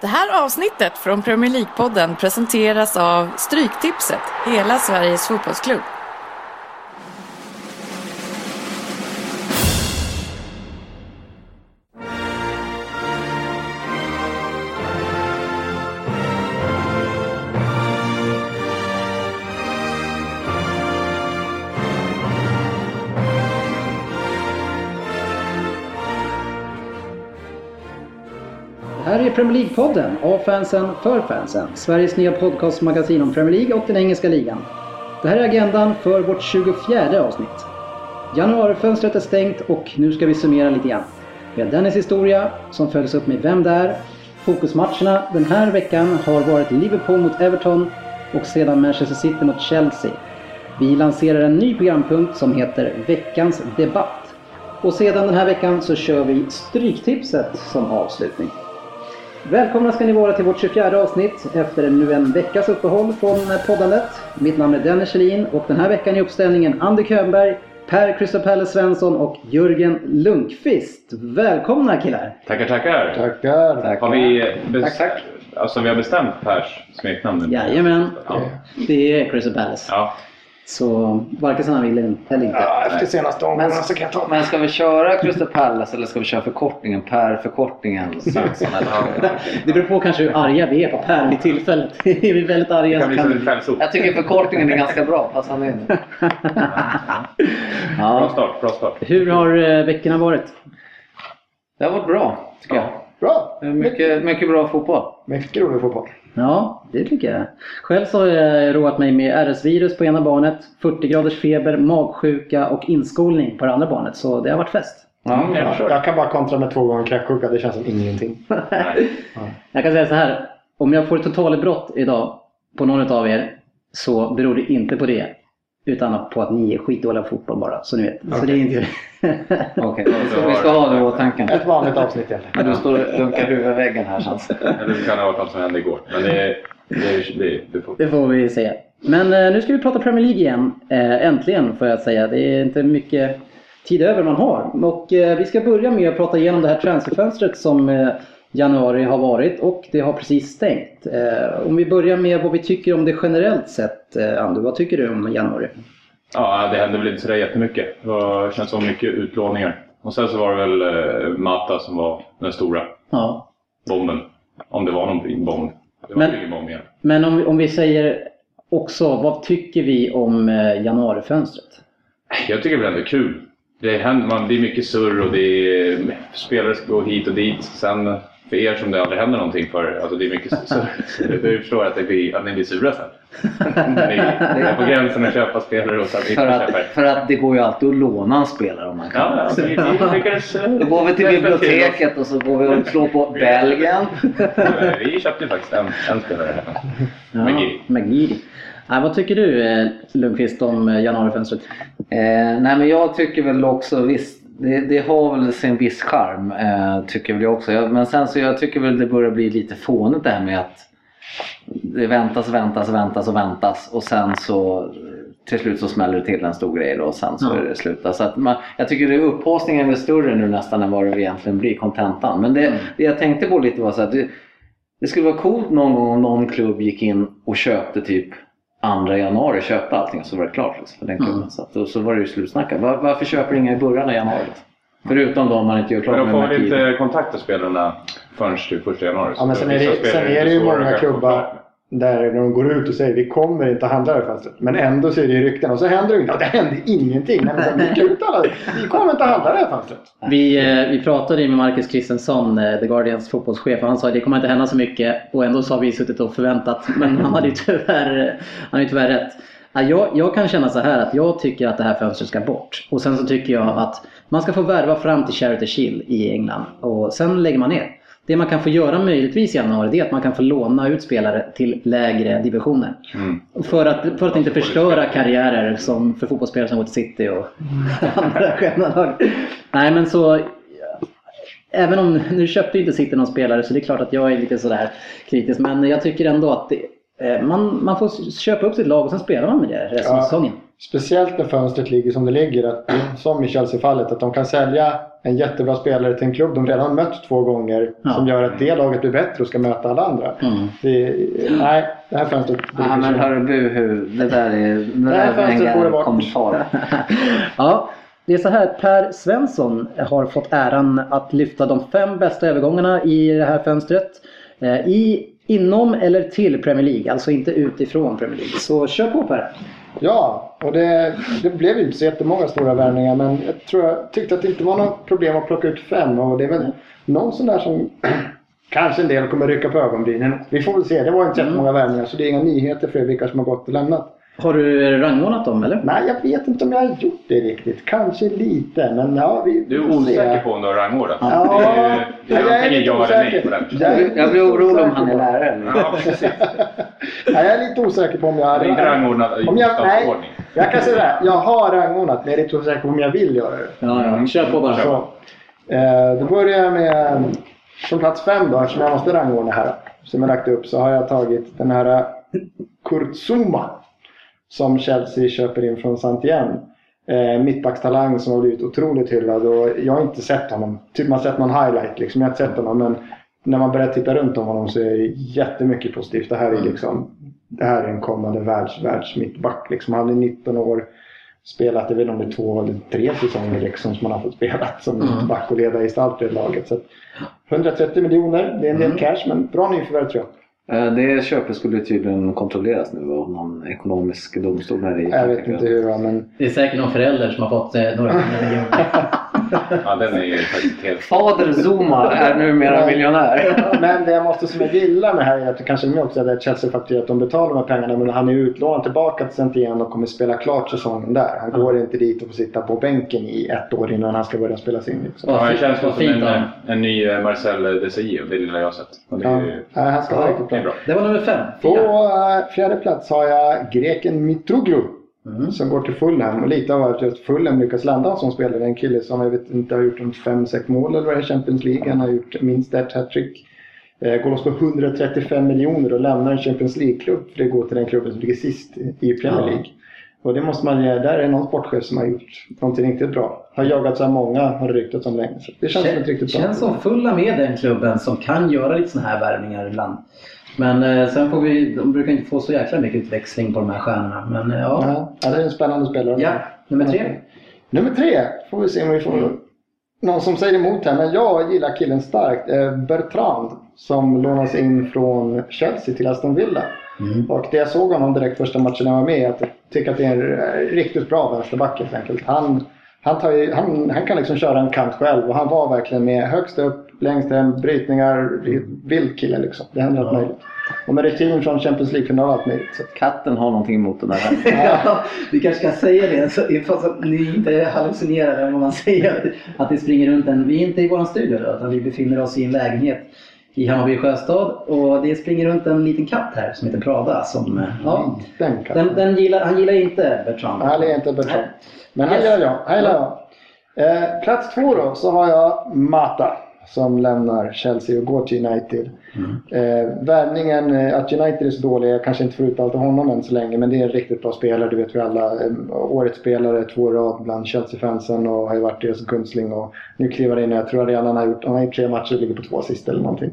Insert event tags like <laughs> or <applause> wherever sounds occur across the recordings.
Det här avsnittet från Premier League-podden presenteras av Stryktipset, hela Sveriges fotbollsklubb. Premier League-podden av fansen för fansen. Sveriges nya podcastmagasin om Premier League och den engelska ligan. Det här är agendan för vårt 24 avsnitt. Januarifönstret är stängt och nu ska vi summera lite grann. Vi har Dennis historia som följs upp med Vem där? Fokusmatcherna den här veckan har varit Liverpool mot Everton och sedan Manchester City mot Chelsea. Vi lanserar en ny programpunkt som heter Veckans debatt. Och sedan den här veckan så kör vi Stryktipset som avslutning. Välkomna ska ni vara till vårt 24 avsnitt efter nu en veckas uppehåll från poddandet. Mitt namn är Dennis Kjellin och den här veckan i uppställningen Andy Könberg, Per Palace Svensson och Jörgen Lundqvist. Välkomna killar! Tackar, tackar. Tackar. Har vi, Tack, tack. Alltså, vi har bestämt Pers smeknamn nu? Jajamän, Ja. det är Crystal Palace. ja. Så varken som han vill eller inte. Ja, efter senaste omgången så kan jag ta Men ska vi köra Crystal Palace eller ska vi köra förkortningen per förkortningen <laughs> Svensson? Eller? Det beror på kanske hur arga vi är på Per vid tillfället. <laughs> är vi väldigt arga Det så kan kan vi... Jag tycker förkortningen är ganska bra. Passar han <laughs> in. Bra Ja. start, bra start. Hur har eh, veckorna varit? Det har varit bra tycker jag. Bra! Är Mycket, mycket bra fotboll. Mycket rolig fotboll. Ja, det tycker jag. Själv så har jag roat mig med RS-virus på ena barnet, 40 graders feber, magsjuka och inskolning på det andra barnet. Så det har varit fest. Ja, Mm, jag Ja, jag kan bara kontra med två gånger kräksjuka, det känns som ingenting. <laughs> Jag kan säga så här. Om jag får ett totalbrott idag på någon av er så beror det inte på det. Utan på att ni är skitdåliga på fotboll bara. Så ni vet. Så det är inte... <laughs> Okej, <laughs> vi ska- vi ska ha det i åtanke. Ett vanligt avsnitt Men du står och dunkar huvudet i väggen här känns det. Kan ha varit något som hände igår. Men det, det, det, det får... Det får vi säga. Men eh, nu ska vi prata Premier League igen. Eh, äntligen får jag säga. Det är inte mycket tid över man har. Och eh, vi ska börja med att prata igenom det här transferfönstret som eh, januari har varit och det har precis stängt. Eh, om vi börjar med vad vi tycker om det generellt sett. Eh, Andu, vad tycker du om januari? Ja, det hände väl inte sådär jättemycket. Det var, känns som mycket utlåningar. Och sen så var det väl eh, Mata som var den stora Ja. bomben. Om det var någon bomb. Det var Men- ingen bomb igen. Men om vi, om vi säger också, vad tycker vi om januarifönstret? Jag tycker väl ändå det är kul. Det, händer, man, det är mycket surr och det är, spelare ska gå hit och dit. Sen för er som det aldrig händer någonting för, alltså det är mycket. Så Jag förstår att, det blir, att ni blir sura sen. Ni är på gränsen att köpa spelare och sen För inte att, köper. för att det går ju alltid att låna en spelare om man kan. Ja, ja, vi, vi. Då går vi till biblioteket och så går vi och slår på Belgien. <laughs> Vi köpte ju faktiskt en, en spelare. Ja, Magi. Magi. Nej, vad tycker du eh, Lundqvist om eh, januarifönstret? Eh, nej men jag tycker väl också visst, det, det har väl sin viss charm eh, tycker väl jag också. Jag, men sen så jag tycker väl det börjar bli lite fånigt det här med att det väntas, väntas, väntas och väntas och sen så till slut så smäller det till en stor grej då, och sen så Ja. är det slut. Så att man, jag tycker det upphaussningen är större nu nästan än vad det egentligen blir, kontentan. Men det, Mm. det jag tänkte på lite var så att det, det skulle vara coolt någon gång om någon klubb gick in och köpte typ 2 januari, köpte allting och så var det klart liksom, för den klubben. Mm. Så, att, och så var det ju slutsnackat. Var, varför köper inga i början av januari? Liksom? Förutom då om man inte gör Men klart de med får väl inte kontakta spelarna förrän till första januari. Ja, men sen är det, sen är det ju många klubbar där de går ut och säger vi kommer inte handla det här fönstret. Men ändå så är det ju rykten och så händer det ingenting. Ja, det händer ingenting. Nej, men de gick ut alla. Vi kommer inte handla det här fönstret. Vi, eh, vi pratade ju med Marcus Christensson, eh, The Guardians fotbollschef, och han sa att det kommer inte hända så mycket. Och ändå så har vi suttit och förväntat. Men han hade ju tyvärr, han hade tyvärr rätt. Jag, jag kan känna så här att jag tycker att det här fönstret ska bort. Och sen så tycker jag att man ska få värva fram till Charity Shield i England. Och sen lägger man ner. Det man kan få göra möjligtvis i januari det är att man kan få låna ut spelare till lägre divisioner. Mm. För att, för att inte förstöra karriärer som för fotbollsspelare som går till City och <laughs> andra sköna lag. Nej men så Även om, nu köpte ju inte City någon spelare så det är klart att jag är lite sådär kritisk men jag tycker ändå att det, eh, man, man får köpa upp sitt lag och sen spelar man med det resten av Ja. säsongen. Speciellt när fönstret ligger som det ligger, att, som i Chelsea-fallet, att de kan sälja en jättebra spelare till en klubb de redan mött två gånger Ja. som gör att det laget blir bättre och ska möta alla andra. Mm. Det, nej, det här fönstret Ja, men hörru buhu, det där är, det här där är fönstret borde inga bort. kommentarer. <laughs> Ja, det är så här Per Svensson har fått äran att lyfta de fem bästa övergångarna i det här fönstret. Eh, I, inom eller till Premier League, alltså inte utifrån Premier League. Så kör på Per! Ja, och det, det blev ju inte så jättemånga stora värvningar men jag tror jag tyckte att det inte var något problem att plocka ut fem och det är väl någon sån där som <clears throat> kanske en del kommer rycka på ögonbrynen. Vi får väl se, det var inte så jättemånga värvningar så det är inga nyheter för er vilka som har gått och lämnat. Har du rangordnat dem eller? Nej, jag vet inte om jag har gjort det riktigt. Kanske lite, men ja, vi Du är osäker på om du har rangordat? Ja, det är, det är jag är antingen ja eller nej osäker. på den. Jag blir orolig om han är på- lärare. Ja, precis. <laughs> Nej, jag är lite osäker på om jag är inte rangordnat i Om jag, nej, bokstavsordning. jag kan säga det här. Jag har rangordnat, men jag är lite osäker på om jag vill göra det. Ja, ja. Kör på bara. Så, eh, då börjar jag med, från plats fem då, eftersom jag måste rangordna här. Som jag lagt upp så har jag tagit den här Kurt Zuma. Som Chelsea köper in från Saint-Étienne. Eh, mittbackstalang som har blivit otroligt hyllad och jag har inte sett honom. Typ man har sett någon highlight liksom. Jag har inte sett honom men när man börjar titta runt om honom så är det jättemycket positivt. Det här är liksom det här är en kommande världs, världsmittback. Liksom. Han är 19 år. Spelat, jag vet inte om det är två eller tre säsonger liksom, som han har fått spela som Mm. mittback och leda gestalt i laget. Så att 130 miljoner, det är en del Mm. cash men bra nyförvärv tror jag. Eh, Det köpet skulle tydligen kontrolleras nu av någon ekonomisk domstol här i Jag vet inte hur men Det är säkert någon förälder som har fått eh, några miljoner. <laughs> Ja, den är ju faktiskt helt... Fader Zuma är numera miljonär. Men det jag måste som jag gillar med här är att det kanske är också att Chelsea faktiskt att de betalar de här pengarna men han är utlånad tillbaka till saint igen och kommer spela klart säsongen där. Han går inte dit och får sitta på bänken i ett år innan han ska börja spelas in. Liksom. Ja, det känns som fint en, en, ny eh, Marcel Desailly, det lilla jag har sett. Det är Ja. ju Nej, han ska vara Ja, riktigt det är bra. Det var nummer fem. På Fyra. eh, fjärde plats har jag greken Mitroglou. Mm. Som går till Fulham. Och lite av att just Fulham lyckas landa som spelare. En kille som jag vet inte har gjort en 5-6 mål eller vad det är Champions League. Han har gjort minst ett hattrick. Eh, går loss på 135 miljoner och lämnar en Champions League-klubb. För det går till den klubben som ligger sist i Premier Ja. League. Och det måste man. Där är någon sportchef som har gjort någonting riktigt bra. Har jagats av många har det ryktats om länge. Så det känns som ett riktigt bra. känns som fulla med den klubben som kan göra lite sådana här värvningar ibland. Men eh, sen får vi, de brukar inte få så jäkla mycket utväxling på de här stjärnorna. Men eh, ja. Ja, det är en spännande spelare. ja, nummer tre. Nummer tre får vi se om vi får någon som säger emot här. Men jag gillar killen starkt. Eh, Bertrand som lånas in från Chelsea till Aston Villa. Mm. Och det jag såg honom direkt första matchen jag var med att jag tycker att det är en riktigt bra vänsterback helt enkelt. Han, han, ju, han, han kan liksom köra en kant själv och han var verkligen med högst upp, längst hem, brytningar, vild kille liksom. Det händer allt Ja. möjligt. Och med rutin från Champions League-final allt möjligt. Så. Katten har någonting emot den där. <laughs> Ja, vi kanske ska säga det så fast att ni inte hallucinerar om man säger att det springer runt en. Vi är inte i vår studio då, utan vi befinner oss i en lägenhet i Hammarby sjöstad och det springer runt en liten katt här som heter Prada. Som, eh, ja, Den kan. den, den gillar, han gillar inte Bertrand. Han är inte Bertrand. Men han Yes. gillar jag. Han gillar jag. Eh, plats två då så har jag Mata som lämnar Chelsea och går till United. Mm. Eh, värvningen, eh, att United är så dåliga, jag kanske inte får ut allt av honom än så länge men det är en riktigt bra spelare, det vet vi alla. Eh, årets spelare, två rad bland Chelsea-fansen och har ju varit deras gunstling och nu kliver in jag tror redan han har gjort, han har gjort tre matcher och ligger på två assist eller någonting.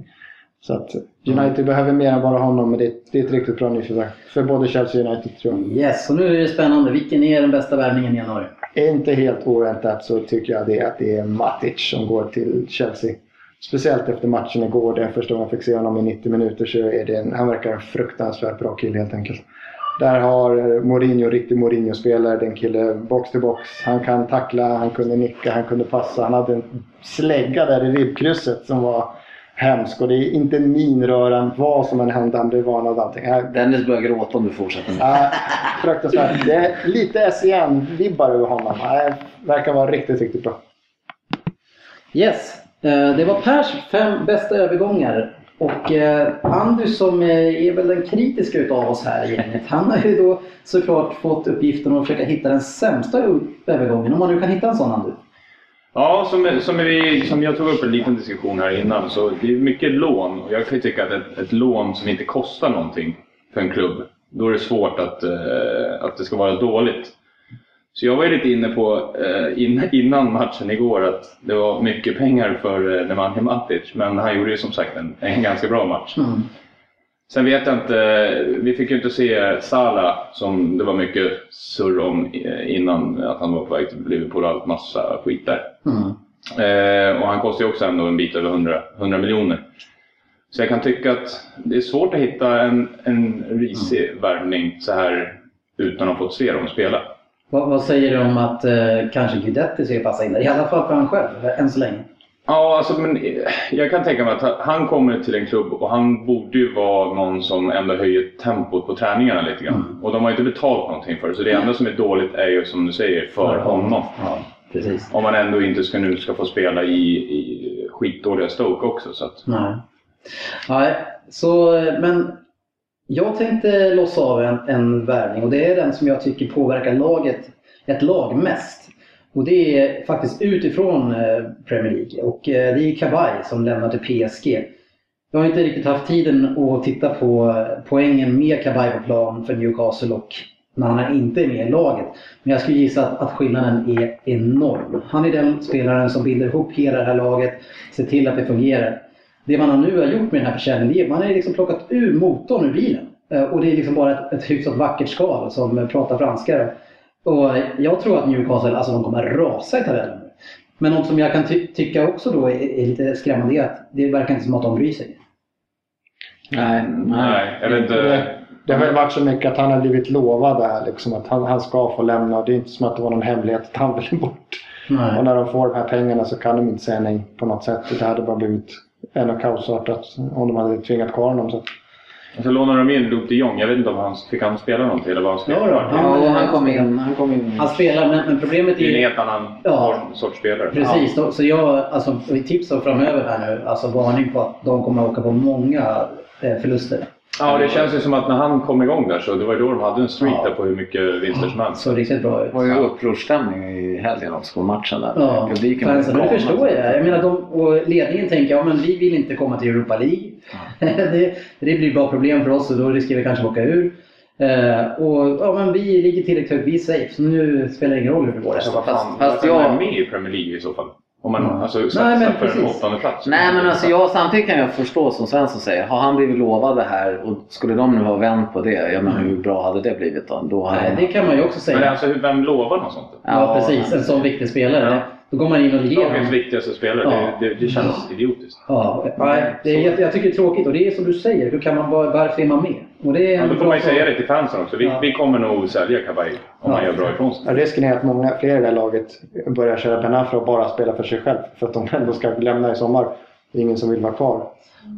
Så att United behöver mer än bara honom men det, det är ett riktigt bra nyförvärv. För både Chelsea och United tror jag. Yes, och nu är det spännande. Vilken är den bästa värvningen i januari? Inte helt oväntat så tycker jag det att det är Matic som går till Chelsea. Speciellt efter matchen igår, den första gången jag fick se honom i 90 minuter så är det en, han verkar en fruktansvärt bra kille helt enkelt. Där har Mourinho, riktig Mourinho-spelare, den kille box till box. Han kan tackla, han kunde nicka, han kunde passa. Han hade en slägga där i ribbkrysset som var hemsk. Och det är inte en minröran, vad som än hände, han blev varnad av allting. Äh, Dennis börjar gråta om du fortsätter nu. Ja, fruktansvärt. Det är lite SEN-vibbar över honom. Det verkar vara riktigt, riktigt bra. Yes, eh, Eh, det var Pers fem bästa övergångar. Och eh, Andy som eh, är väl den kritiska utav oss här i gänget. Han har ju då såklart fått uppgiften att försöka hitta den sämsta övergången. Om man nu kan hitta en sån Andy. Ja, som, som, vi, som jag tog upp en liten diskussion här innan, så det är mycket lån. Och jag kan ju tycka att ett, ett lån som inte kostar någonting för en klubb, då är det svårt att, eh, att det ska vara dåligt. Så jag var ju lite inne på eh, in, <laughs> innan matchen igår att det var mycket pengar för eh, Nemanja Matic, men han gjorde ju som sagt en, en ganska bra match. Mm. Sen vet jag inte, vi fick ju inte se Salah som det var mycket surr om eh, innan att han var på väg till Liverpool och allt massa skit där. Mm. Eh, och han kostar ju också ändå en bit över 100, 100 miljoner. Så jag kan tycka att det är svårt att hitta en, en risig värvning så här utan att ha fått se dem spela. Vad, vad säger du om att eh, kanske Guidetti ska passa in där? I alla fall för han själv, än så länge. Ja, alltså, men eh, jag kan tänka mig att han kommer till en klubb och han borde ju vara någon som ändå höjer tempot på träningarna lite grann. Mm. Och de har ju inte betalt någonting för det, så det enda som är dåligt är ju som du säger, för honom. Ja, precis. Om man ändå inte ska, nu ska få spela i, i skitdåliga Stoke också. Så att, Nej. Nej, så, eh, men jag tänkte lossa av en, en värvning och det är den som jag tycker påverkar laget, ett lag mest. Och det är faktiskt utifrån eh, Premier League och eh, det är Kabay som lämnar till PSG. Jag har inte riktigt haft tiden att titta på eh, poängen med Kabay på plan för Newcastle och när han inte är med i laget. Men jag skulle gissa att, att skillnaden är enorm. Han är den spelaren som binder ihop hela det här laget, ser till att det fungerar. Det man nu har gjort med den här försäljningen, det är man har liksom plockat ur motorn ur bilen. Eh, Och det är liksom bara ett, ett hyfsat vackert skal som pratar franska. Och jag tror att Newcastle, alltså de kommer rasa i tabellen. nu. Men något som jag kan ty- tycka också då är, är lite skrämmande är att det verkar inte som att de bryr sig. Nej, nej, jag vet inte. Det, det har väl varit så mycket att han har blivit lovad det här liksom, att han, han ska få lämna. Det är inte som att det var någon hemlighet att han <laughs> ville bort. Nej. Och när de får de här pengarna så kan de inte säga nej på något sätt. Det hade bara blivit ännu kaosartat om de hade tvingat kvar honom. Så. Och så lånar de in Luke de Jong. Jag vet inte om han fick han spela någonting eller vad han Ja, spelade. då. Ja, och han kom in. Han kom in. Han spelar, men, men problemet Det är är en ju... helt annan Ja. sorts spelare. Precis, då, så jag, alltså tips då framöver här nu, alltså varning på att de kommer att åka på många eh, förluster. Ja, det känns ju som att när han kom igång där så det var ju då de hade en streak Ja. där på hur mycket vinster som helst. Så riktigt bra ut. Det var ju upprorsstämning i helgen också på matchen där. Ja, Publiken var fansen, det galen, förstår alltså. jag. jag menar, de, och ledningen tänker ja, men vi vill inte komma till Europa League. <laughs> det, det blir bara problem för oss och då riskerar vi kanske att åka ur. Eh, och ja, men vi ligger tillräckligt högt, vi är safe, så nu spelar det ingen roll hur det går. Alltså, Fast- fast jag- är med i Premier League i så fall. Om man Mm. alltså, Nej, satsar men för en precis. åttonde plats. Nej men alltså jag, samtidigt kan jag förstå som Svensson säger. Har han blivit lovad det här och skulle de nu ha vänt på det. Jag menar hur bra hade det blivit då? då hade Nej, det kan man ju också säga. Men alltså, hur- vem lovar något sånt? Ja, precis. En sån viktig spelare. Ja. Då går man in och ger Dagens viktigaste spelare. Ja. Det, det, det känns idiotiskt. Ja, nej, det är, jätte- jag tycker det är tråkigt och det är som du säger, hur kan man bara, varför är man med? Och det är Ja, då får man ju säga det till fansen också. Vi, Ja. vi kommer nog sälja Kabay om Ja. han gör bra ifrån sig. Ja, risken är att många fler i det här laget börjar köra Ben Afra och bara spela för sig själv. För att de ändå ska lämna i sommar. Det är ingen som vill vara kvar.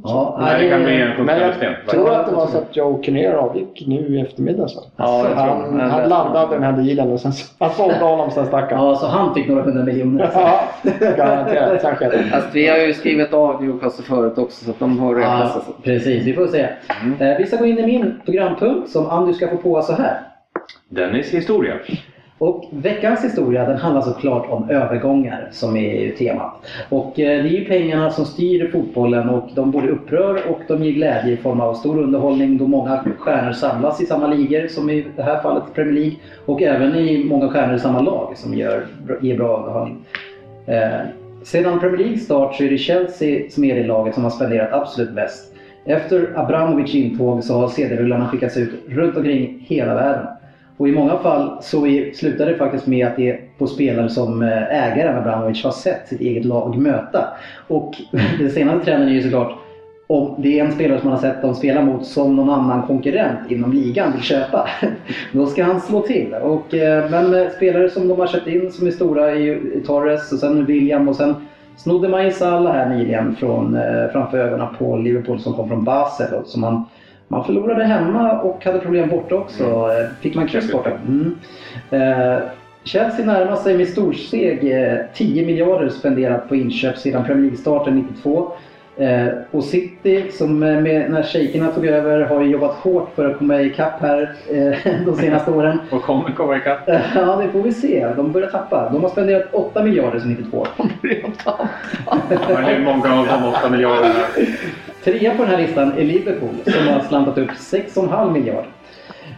Ja, Nej, det kan bli en Men jag tror att det var så att Joe Kinnear avgick nu i eftermiddag. Så. Ja, tror han, han landade den här dealen och sen han sålde honom sen stack han. Ja, så han fick några hundra miljoner. Ja, garanterat. Sen skedde det. Fast vi har ju skrivit av Newcastle förut också så att de har räknat Ja, precis, vi får se. Mm. Eh, Vi ska gå in i min programpunkt som Andy ska få på så här. Dennis historia. Och veckans historia den handlar såklart om övergångar som är ju temat. Och eh, det är ju pengarna som styr fotbollen och de både upprör och de ger glädje i form av stor underhållning då många stjärnor samlas i samma ligor som i det här fallet Premier League och även i många stjärnor i samma lag som gör, ger bra underhållning. Eh, sedan Premier League start så är det Chelsea som är det laget som har spenderat absolut mest. Efter Abramovic intåg så har CD-rullarna skickats ut runt omkring hela världen. Och i många fall så slutar det faktiskt med att det är på spelare som eh, ägaren Abramovic har sett sitt eget lag möta. Och <laughs> den senaste trenden är ju såklart om det är en spelare som man har sett dem spela mot som någon annan konkurrent inom ligan vill köpa. <laughs> Då ska han slå till. Och, eh, men eh, spelare som de har köpt in som är stora är ju Torres och sen William och sen snodde man ju Salah här nyligen från, framför ögonen på Liverpool som kom från Basel. Och som han man förlorade hemma och hade problem borta också. Eh, Fick man kryss borta. Mm. Eh, Chelsea närmar sig med storsteg eh, 10 miljarder spenderat på inköp sedan Premier League-starten 92. Eh, och City, som eh, med, när shejkerna tog över, har ju jobbat hårt för att komma ikapp här eh, <laughs> de senaste <laughs> åren. Och kommer komma ikapp. Ja, det får vi se. De börjar tappa. De har spenderat 8 miljarder sedan 92. Men hur många av de 8 miljarderna? Trea på den här listan är Liverpool som har slantat upp 6,5 miljarder.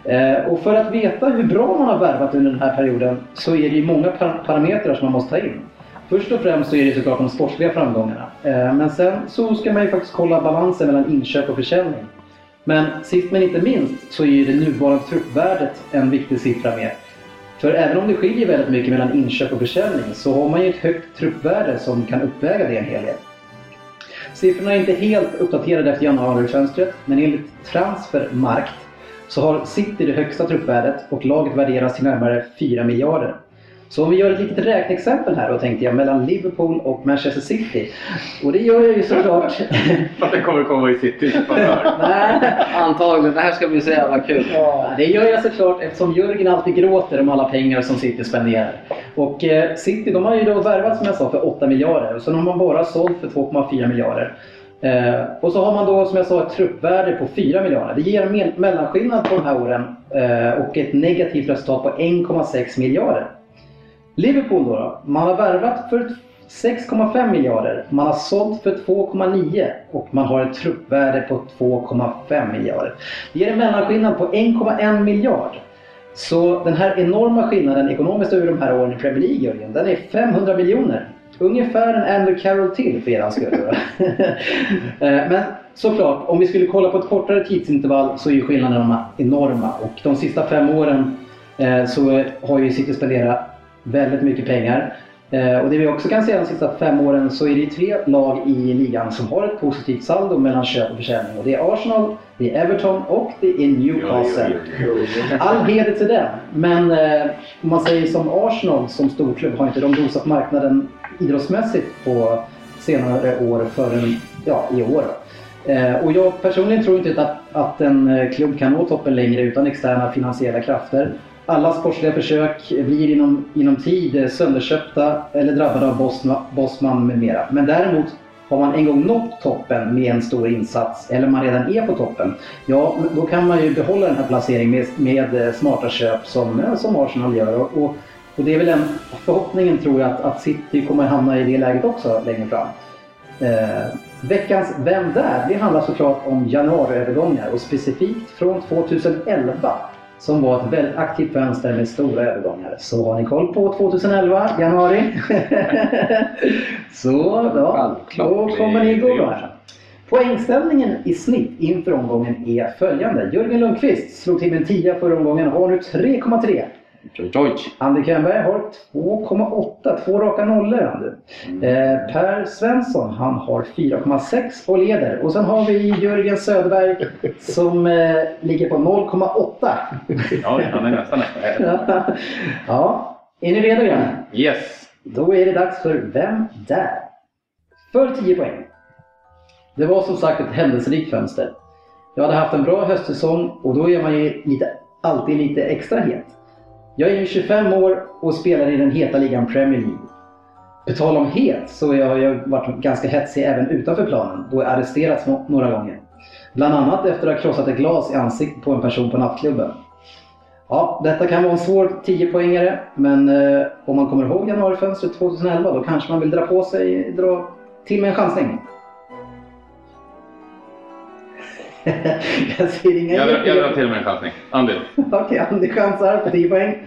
Eh, och för att veta hur bra man har värvat under den här perioden så är det ju många par- parametrar som man måste ta in. Först och främst så är det såklart de sportsliga framgångarna. Eh, men sen så ska man ju faktiskt kolla balansen mellan inköp och försäljning. Men sist men inte minst så är ju det nuvarande truppvärdet en viktig siffra med. För även om det skiljer väldigt mycket mellan inköp och försäljning så har man ju ett högt truppvärde som kan uppväga det en hel del. Siffrorna är inte helt uppdaterade efter januarifönstret men enligt Transfermarkt så har City det högsta truppvärdet och laget värderas till närmare 4 miljarder. Så om vi gör ett litet räkneexempel här då tänkte jag mellan Liverpool och Manchester City. Och det gör jag ju såklart... <laughs> Att det kommer komma i favör. <laughs> Nej, Antagligen, det här ska bli så jävla kul. Ja, det gör jag såklart eftersom Jörgen alltid gråter om alla pengar som City spenderar. Och eh, City de har ju då värvat som jag sa för 8 miljarder och sen har man bara sålt för 2,4 miljarder. Eh, och så har man då som jag sa ett truppvärde på 4 miljarder. Det ger en mel- mellanskillnad på de här åren eh, och ett negativt resultat på 1,6 miljarder. Liverpool då, då? Man har värvat för 6,5 miljarder. Man har sålt för 2,9 och man har ett truppvärde på 2,5 miljarder. Det ger en mellanskillnad på 1,1 miljard. Så den här enorma skillnaden ekonomiskt över de här åren i Premier League, Jörgen, den är 500 miljoner. Ungefär en Andrew Carroll till för er skull. <laughs> Eh, Men såklart, om vi skulle kolla på ett kortare tidsintervall så är ju skillnaderna enorma. Och de sista fem åren eh, så har ju City spenderat väldigt mycket pengar. Eh, Och det vi också kan se de sista fem åren så är det tre lag i ligan som har ett positivt saldo mellan köp och försäljning. Och det är Arsenal, det är Everton och det är Newcastle. <laughs> All heder till dem. Men eh, om man säger som Arsenal som storklubb har inte de rosat marknaden idrottsmässigt på senare år förrän ja, i år. Eh, och jag personligen tror inte att, att en klubb kan nå toppen längre utan externa finansiella krafter. Alla sportsliga försök blir inom, inom tid eh, sönderköpta eller drabbade av Bosman med mera. Men däremot har man en gång nått toppen med en stor insats eller man redan är på toppen, ja då kan man ju behålla den här placeringen med, med eh, smarta köp som, eh, som Arsenal gör. Och, och, och det är väl en förhoppningen tror jag att, att City kommer hamna i det läget också längre fram. Eh, veckans Vem där? Det handlar såklart om januariövergångar och specifikt från 2011 som var ett väldigt aktivt fönster med stora övergångar. Så har ni koll på 2011, januari? <laughs> så ja, då kommer ni gå bra. Poängställningen i snitt inför omgången är följande. Jörgen Lundqvist slog till med en 10 förra omgången och har nu 3,3. Oj, oj. Könberg har 2,8, två raka nollor. Andy. Eh, per Svensson, han har 4,6 och leder. Och sen har vi Jörgen Söderberg <laughs> som eh, ligger på 0,8. Ja, han är nästan nästa. <laughs> ja, är ni redo grabbar? Yes! Då är det dags för Vem där? För 10 poäng. Det var som sagt ett händelserikt fönster. Jag hade haft en bra höstsäsong och då är man ju lite, alltid lite extra het. Jag är ju 25 år och spelar i den heta ligan Premier League. På tal om het så har jag varit ganska hetsig även utanför planen då jag arresterats några gånger. Bland annat efter att ha krossat ett glas i ansiktet på en person på nattklubben. Ja, detta kan vara en svår 10-poängare, men eh, om man kommer ihåg januarifönstret 2011 då kanske man vill dra på sig, dra till med en chansning. <laughs> jag ser inga Jag drar, jag drar till med en chansning. Andy. <laughs> Okej, Andy chansar på 10 poäng.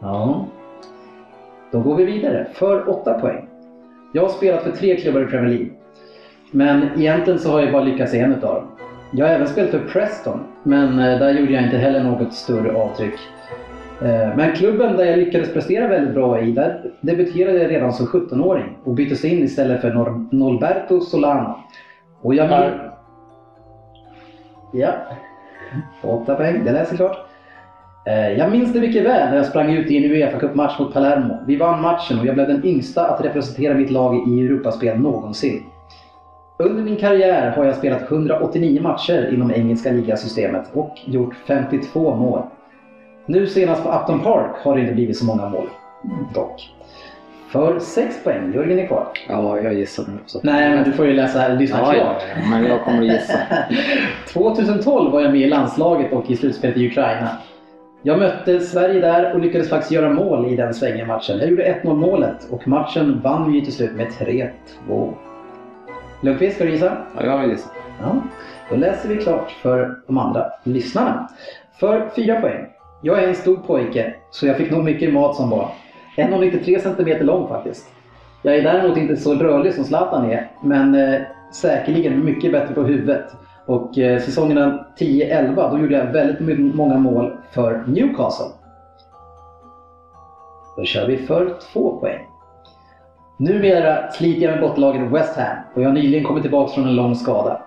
Ja. Då går vi vidare för 8 poäng. Jag har spelat för tre klubbar i Premier League. Men egentligen så har jag bara lyckats i en utav dem. Jag har även spelat för Preston, men eh, där gjorde jag inte heller något större avtryck. Eh, Men klubben där jag lyckades prestera väldigt bra i, där debuterade jag redan som 17-åring och byttes in istället för Nor- Norberto Solano. Och jag... Per. Ja. Åtta poäng, det läser klart. Eh, jag minns det mycket väl när jag sprang ut i en Uefa Cup-match mot Palermo. Vi vann matchen och jag blev den yngsta att representera mitt lag i Europaspel någonsin. Under min karriär har jag spelat 189 matcher inom engelska ligasystemet och gjort 52 mål. Nu senast på Upton Park har det inte blivit så många mål. Dock. För 6 poäng, Jörgen är kvar. Ja, jag gissar nu också. Nej, men du får ju läsa, lyssna Ja, klart. ja, men jag kommer att gissa. <laughs> 2012 var jag med i landslaget och i slutspelet i Ukraina. Jag mötte Sverige där och lyckades faktiskt göra mål i den svängen matchen. Jag gjorde 1-0 målet och matchen vann vi ju till slut med 3-2. Lundqvist, ska du gissa? Ja, jag gissar. Ja, då läser vi klart för de andra lyssnarna. För fyra poäng. Jag är en stor pojke, så jag fick nog mycket mat som barn. 1,93 cm lång faktiskt. Jag är däremot inte så rörlig som Zlatan är, men eh, säkerligen mycket bättre på huvudet. Och eh, säsongerna 10-11, då gjorde jag väldigt många mål för Newcastle. Då kör vi för två poäng. Numera sliter jag med bottenlaget West Ham och jag har nyligen kommit tillbaka från en lång skada.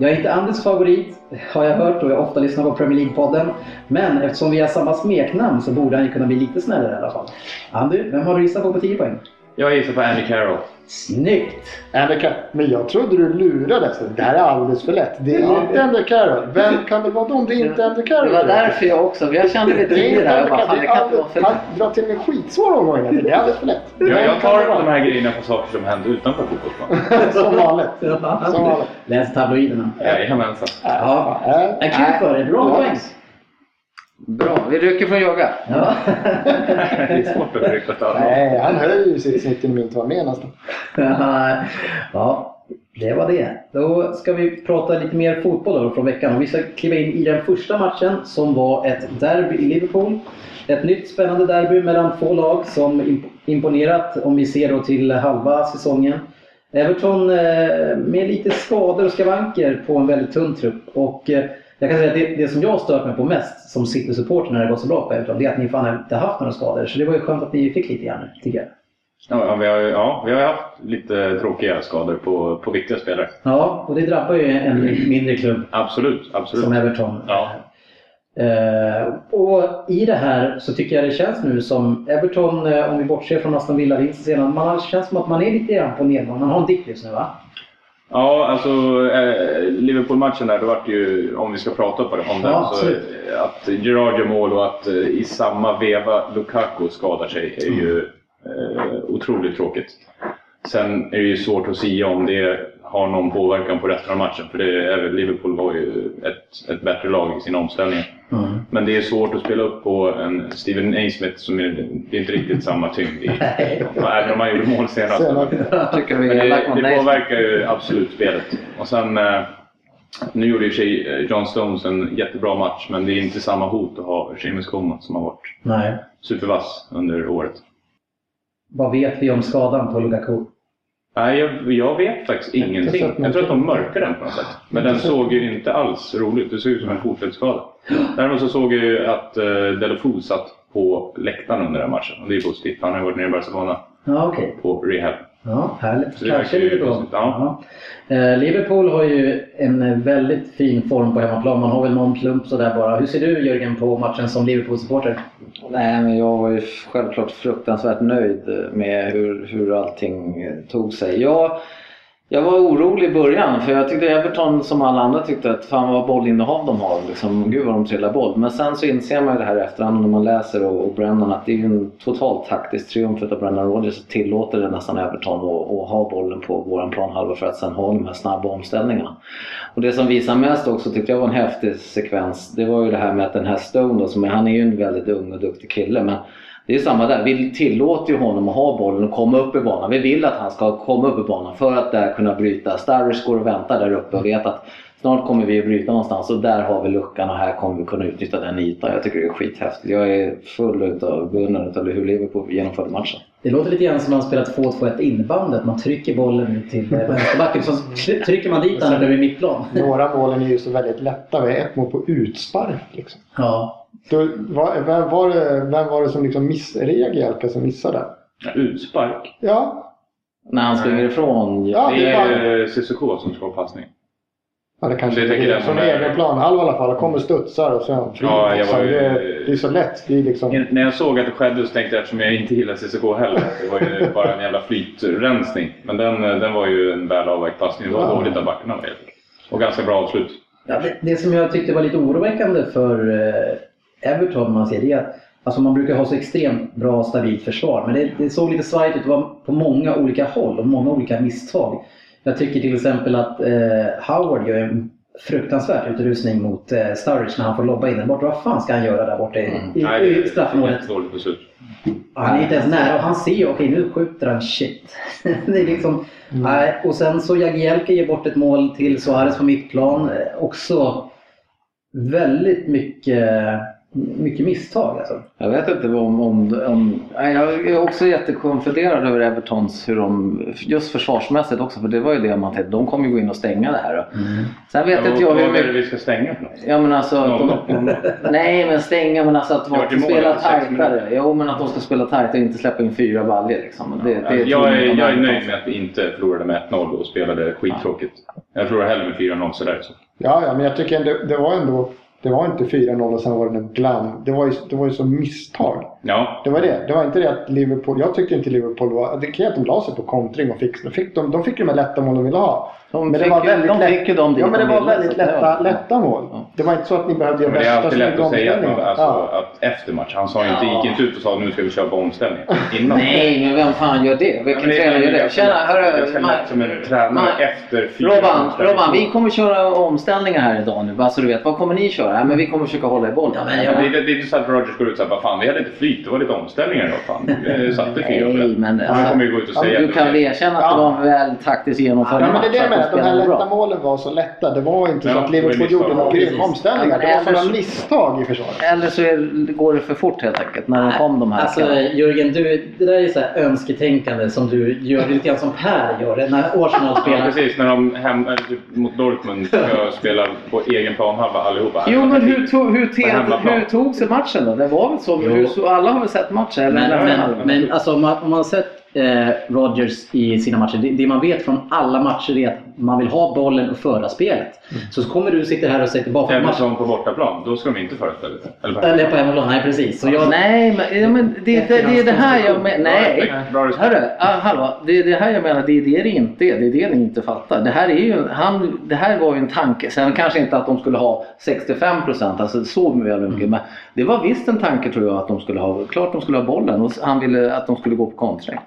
Jag är inte Anders favorit, har jag hört och jag ofta lyssnar på Premier League-podden. Men eftersom vi har samma smeknamn så borde han ju kunna bli lite snällare i alla fall. Andy, vem har du gissat på på 10 poäng? Jag gissar på Andy Carroll. Snyggt! Andy Car- Men jag trodde du lurades. Det här är alldeles för lätt. Det är inte Andy Carroll. Vem kan det vara då om det inte är Andy Carroll? Det var därför jag också, jag kände lite Det är i inte det Jag bara, fan, kan inte vara han drar till med skitsvåra omgångar. Det är alldeles för lätt. Jag, Vem jag tar de här grejerna på saker som händer utanför fotbollsplanen. <laughs> Som vanligt. Som vanligt. Läs tabloiderna. Jajamensan. Ja. Äh, En kul för dig. Bra Ja. poäng! Bra, vi rycker från yoga. Ja. <laughs> Det är svårt att rycka av. Nej, han höjer ju sitt snitt inom inte vara med nästan. <laughs> ja, det var det. Då ska vi prata lite mer fotboll då från veckan. Och vi ska kliva in i den första matchen som var ett derby i Liverpool. Ett nytt spännande derby mellan två lag som imp- imponerat om vi ser då till halva säsongen. Everton eh, med lite skador och skavanker på en väldigt tunn trupp. Och eh, jag kan säga att det, det som jag har stört mig på mest som City-supporter när det går så bra på Everton, det är att ni fan inte haft några skador. Så det var ju skönt att ni fick lite grann, tycker jag. Ja, vi har, ja, vi har haft lite tråkiga skador på, på viktiga spelare. Ja, och det drabbar ju en mindre klubb Absolut, absolut. som Everton. Ja. Eh, och i det här så tycker jag det känns nu som Everton, eh, om vi bortser från Aston Villa-vinsten senare, man känns som att man är lite grann på nedgång. Man har en dipp just nu va? Ja, alltså eh, Liverpool-matchen där, då var det ju, om vi ska prata på det, om den, Ja, så att Gerard gör mål och att eh, i samma veva Lukaku skadar sig är ju eh, otroligt tråkigt. Sen är det ju svårt att säga om det har någon påverkan på resten av matchen, för det Liverpool var ju ett, ett bättre lag i sin omställning. Men det är svårt att spela upp på en Steven Naismith som är, det är inte riktigt samma tyngd i, även om han gjorde mål senast. Senast. Tycker vi Men det, det påverkar ju absolut spelet. Och sen, eh, nu gjorde ju sig eh, John Stones en jättebra match, men det är inte samma hot att ha Seamus Coleman som har varit Nej. supervass under året. Vad vet vi om skadan på Lukaku? Nej, jag, jag vet faktiskt ingenting. sett Jag tror att de mörkar den på något sätt. Men den såg ju inte alls rolig ut. Det såg ut som en fotledsskada. Däremot så såg jag ju att uh, Delofou satt på läktaren under den matchen. Och det är positivt. Han har varit nere i Barcelona Ja, okej. på rehab. Ja, härligt. Så det Kanske ja. Ja. Eh, Liverpool har ju en väldigt fin form på hemmaplan. Man har väl någon plump sådär bara. Hur ser du Jörgen på matchen som Liverpool-supporter? Nej, men jag var ju självklart fruktansvärt nöjd med hur, hur allting tog sig. Jag, jag var orolig i början för jag tyckte Everton som alla andra tyckte att fan vad bollinnehav de har. Liksom, gud vad de trillar boll. Men sen så inser man ju det här i efterhand när man läser och, och Brennan att det är ju en total taktisk triumf av Brennan Rodgers att tillåter det nästan Everton att att ha bollen på våran planhalva för att sen ha de här snabba omställningarna. Och det som visar mest också tyckte jag var en häftig sekvens. Det var ju det här med att den här Stone då, som är, han är ju en väldigt ung och duktig kille men det är samma där. Vi tillåter ju honom att ha bollen och komma upp i banan. Vi vill att han ska komma upp i banan för att där kunna bryta. Starrish går och väntar där uppe och vet att snart kommer vi att bryta någonstans och där har vi luckan och här kommer vi kunna utnyttja den ytan. Jag tycker det är skithäftigt. Jag är full av beundran av hur Liverpool genomförde matchen. Det låter lite grann som när man spelar 2-2-1 innebandet. Man trycker bollen till <laughs> vänsterbacken. Så try- trycker man dit den blir mittplan. <laughs> Några målen är ju så väldigt lätta. Vi har ett mål på utspark. Liksom. Ja. Då, var, vem, var det, vem var det som liksom miss, är det Jagielka som missade? Ja, Utspark. Ja, När han springer ifrån. Ja, Det det är är Cissoko som ska ha passning. Ja, det kanske Det är från är- egen planhalva i alla fall. Kommer studsar och sen fri. Ja, jag var ju- det, det är så lätt. Det är liksom... När jag såg att det skedde så tänkte jag, eftersom jag inte gillar Cissoko heller, det var ju <laughs> bara en jävla flytrensning. Men den, den var ju en väl avvägd passning. Det var Ja. dåligt av backarna. Och ganska bra avslut. Ja, det, det som jag tyckte var lite oroväckande för eh, Everton, man ser det är att alltså man brukar ha så extremt bra stabilt försvar. Men det, det såg lite svajigt ut. Det var på många olika håll och många olika misstag. Jag tycker till exempel att eh, Howard gör en fruktansvärd utrustning mot eh, Sturridge när han får lobba in den bort. Vad fan ska han göra där borta i, i, Nej, i straffområdet? Han är inte ens nära och han ser ju, okej nu skjuter han, shit. <laughs> det är liksom, nej. Och sen så Jagielka ger bort ett mål till Suarez på mittplan. Eh, Också väldigt mycket, mycket misstag. Alltså. Jag vet inte om... om, om jag är också jättekonfunderad över Evertons, hur de, just försvarsmässigt också, för det var ju det man tänkte, de kommer ju gå in och stänga det här. Sen vet inte jag Vad hur är det mycket... vi ska stänga för något? Ja men alltså... De, <laughs> nej men stänga men alltså att Det de mål spela tajtare. Jo men att de ska spela tajtare och inte släppa in fyra baljor liksom. Det, det Alltså, tror jag, är, jag är nöjd med att vi inte förlorade med 1-0 och spelade skittråkigt. Jag förlorar hellre med 4-0 sådär. Så. Ja, ja, men jag tycker ändå, det var ändå... Det var inte 4-0 och sen var det en glam. Det var ju, det var ju som misstag. Ja, Det var det. Det var inte det att Liverpool... Jag tyckte inte Liverpool var... Det kan att de la sig på kontring och fick, de fick, de, de fick ju de lätta mål de ville ha. De men fick ju- de fick ju dit Ja, men det de var väldigt det lätta, var- lätta mål. Ja. Det var inte så att ni behövde göra men det är värsta alltid lätt att säga att, man, alltså, Ja. att efter match. Han sa ju inte, Ja. gick inte ut och sa nu ska vi köra på omställning. Innan. Nej men vem fan gör det? Vilken det tränare gör det det? Tjena lätt- hörru. lätt som en tränare efter fyra Robban. Robban, vi kommer köra omställningar här idag nu. Bara så du vet. Vad kommer ni köra? Ja, men vi kommer försöka hålla i bollen. Ja, men Ja, jag- det, är- det är inte så att Rogers går ut och säger vad fan vi hade lite flyt, det var lite omställningar idag. Fan. Vi <laughs> satte Nej, det. men Han alltså, kommer ju gå ut och ja, säga Du det. kan väl erkänna att det var en väl taktiskt genomförd Ja, men match? det är det att med. De här lätta bra. målen var så lätta. Det var inte så Ja, att det var Liverpool gjorde några grymma omställningar. Ja, men det var så- misstag i försvaret. Eller så är, går det för fort helt enkelt när de kom de här. Alltså Jörgen, du, det där är så här önsketänkande som du gör lite grann som Per gör när Arsenal Ja, spelar. precis. När de hem, eller typ mot Dortmund ska <laughs> spela på egen planhalva allihopa. Jo men hur, tog, hur, te, hur tog sig matchen då? Det var väl så? Hur, så alla har väl sett matchen? Eller? Men, men, men alltså, om, man, om man har sett eh, Rodgers i sina matcher, det, det man vet från alla matcher är att man vill ha bollen och föra spelet. Så, så kommer du sitta här och säga tillbaka Även matchen. som på bortaplan, då ska de inte föra spelet. Eller Eller på hemmaplan, nej precis. Så jag, Nej, men, ja, men det, det, det är det här jag menar. Nej. Hörru, ah, hallå. Det är det här jag menar. Det är det det inte är. Det är det ni inte fattar. Det här, är ju, han, det här var ju en tanke. Sen kanske inte att de skulle ha 65 procent. Alltså så väl mycket. Men det var visst en tanke tror jag att de skulle ha. Klart de skulle ha bollen. Och han ville att de skulle gå på kontring.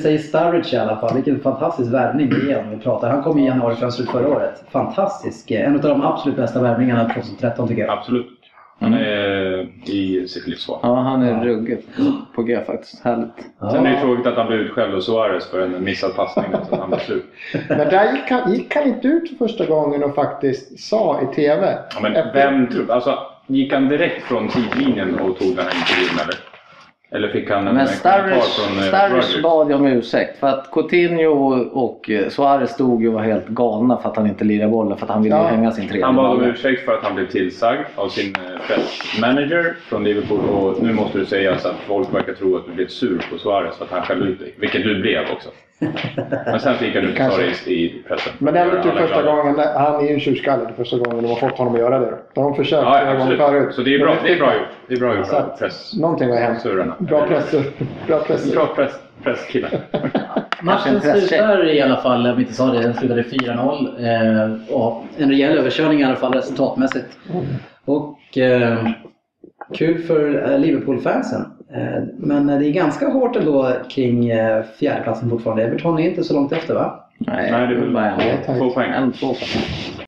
Säger Sturridge i alla fall, vilken fantastisk värvning det är om vi pratar. Han kom i januarifönstret förra året. Fantastisk. En av de absolut bästa värvningarna 2013 tycker jag. Absolut. Han är i sitt livsval. Ja, han är ruggigt på G faktiskt. Härligt. Sen är det tråkigt att han blev utskälld av Suarez för en missad passning. Så att han blev slut. <laughs> Men där gick han, gick han inte ut för första gången och faktiskt sa i TV. Ja, men efter- vem tror... Alltså, gick han direkt från sidlinjen och tog den här intervjun eller? Eller fick han en Men Sturridge från eh, Rodgers? bad ju om ursäkt. För att Coutinho och eh, Suarez stod ju och var helt galna för att han inte lirade bollen. För att han ville Ja. hänga sin tredje Han bad om ursäkt för att han blev tillsagd av sin eh, pressmanager från Liverpool och nu måste du säga så att folk verkar tro att du blev sur på Suarez för att han skällde ut dig. Vilket du blev också. Men sen gick han ut det i pressen. Men det är väl typ första glada. gången, han är ju en tjurskalle, det är första gången de har fått honom att göra det. De har försökt Ja, flera ja, gånger förut. Så det är bra, det är fick bra gjort. Det är bra gjort att press... Någonting har hänt. Bra pressur. Bra pressur. Bra press. <laughs> <laughs> Matchen slutar i alla fall, om vi inte sa det, den slutade 4-0. Eh, och en rejäl överkörning i alla fall resultatmässigt. Och eh, kul för eh, Liverpool-fansen. Eh, men det är ganska hårt ändå kring eh, fjärdeplatsen fortfarande. Everton är inte så långt efter va? Nej, Nej, det är väl bara en. två poäng. En, två poäng.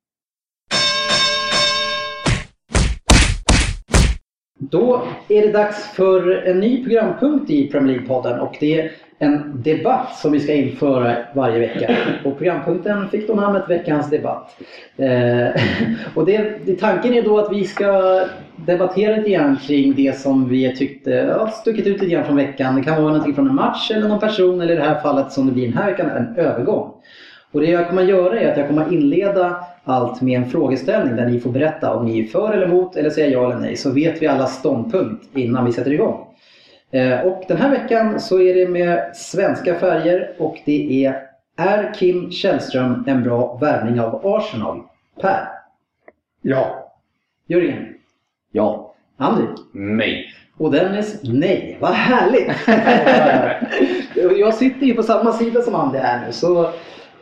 Då är det dags för en ny programpunkt i Premier League-podden och det är en debatt som vi ska införa varje vecka. Och programpunkten fick då namnet Veckans debatt. Eh, <laughs> och det, det, tanken är då att vi ska debattera lite grann kring det som vi tyckte eh, ja, stuckit ut lite grann från veckan. Det kan vara någonting från en match eller någon person eller i det här fallet som det blir den här veckan, en övergång. Och det jag kommer att göra är att jag kommer att inleda allt med en frågeställning där ni får berätta om ni är för eller emot eller säga ja eller nej. Så vet vi alla ståndpunkt innan vi sätter igång. Eh, Och den här veckan så är det med svenska färger och det är Är Kim Källström en bra värvning av Arsenal? Per? Ja. Jörgen? Ja. Andy? Nej. Och Dennis? Nej. Vad härligt! <laughs> jag sitter ju på samma sida som Andy här nu så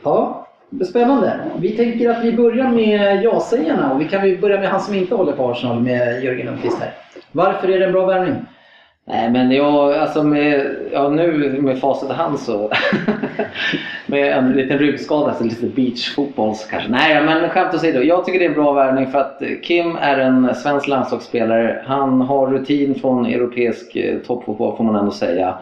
ja, spännande. Vi tänker att vi börjar med ja-sägarna och vi kan börja med han som inte håller på Arsenal med Jörgen Lundqvist här. Varför är det en bra värvning? Nej men jag, alltså med, ja, nu med facit i hand så <laughs> med en liten ryggskada, alltså lite beachfotboll så kanske. Nej men skämt åsido, jag tycker det är en bra värvning för att Kim är en svensk landslagsspelare. Han har rutin från europeisk eh, toppfotboll får man ändå säga.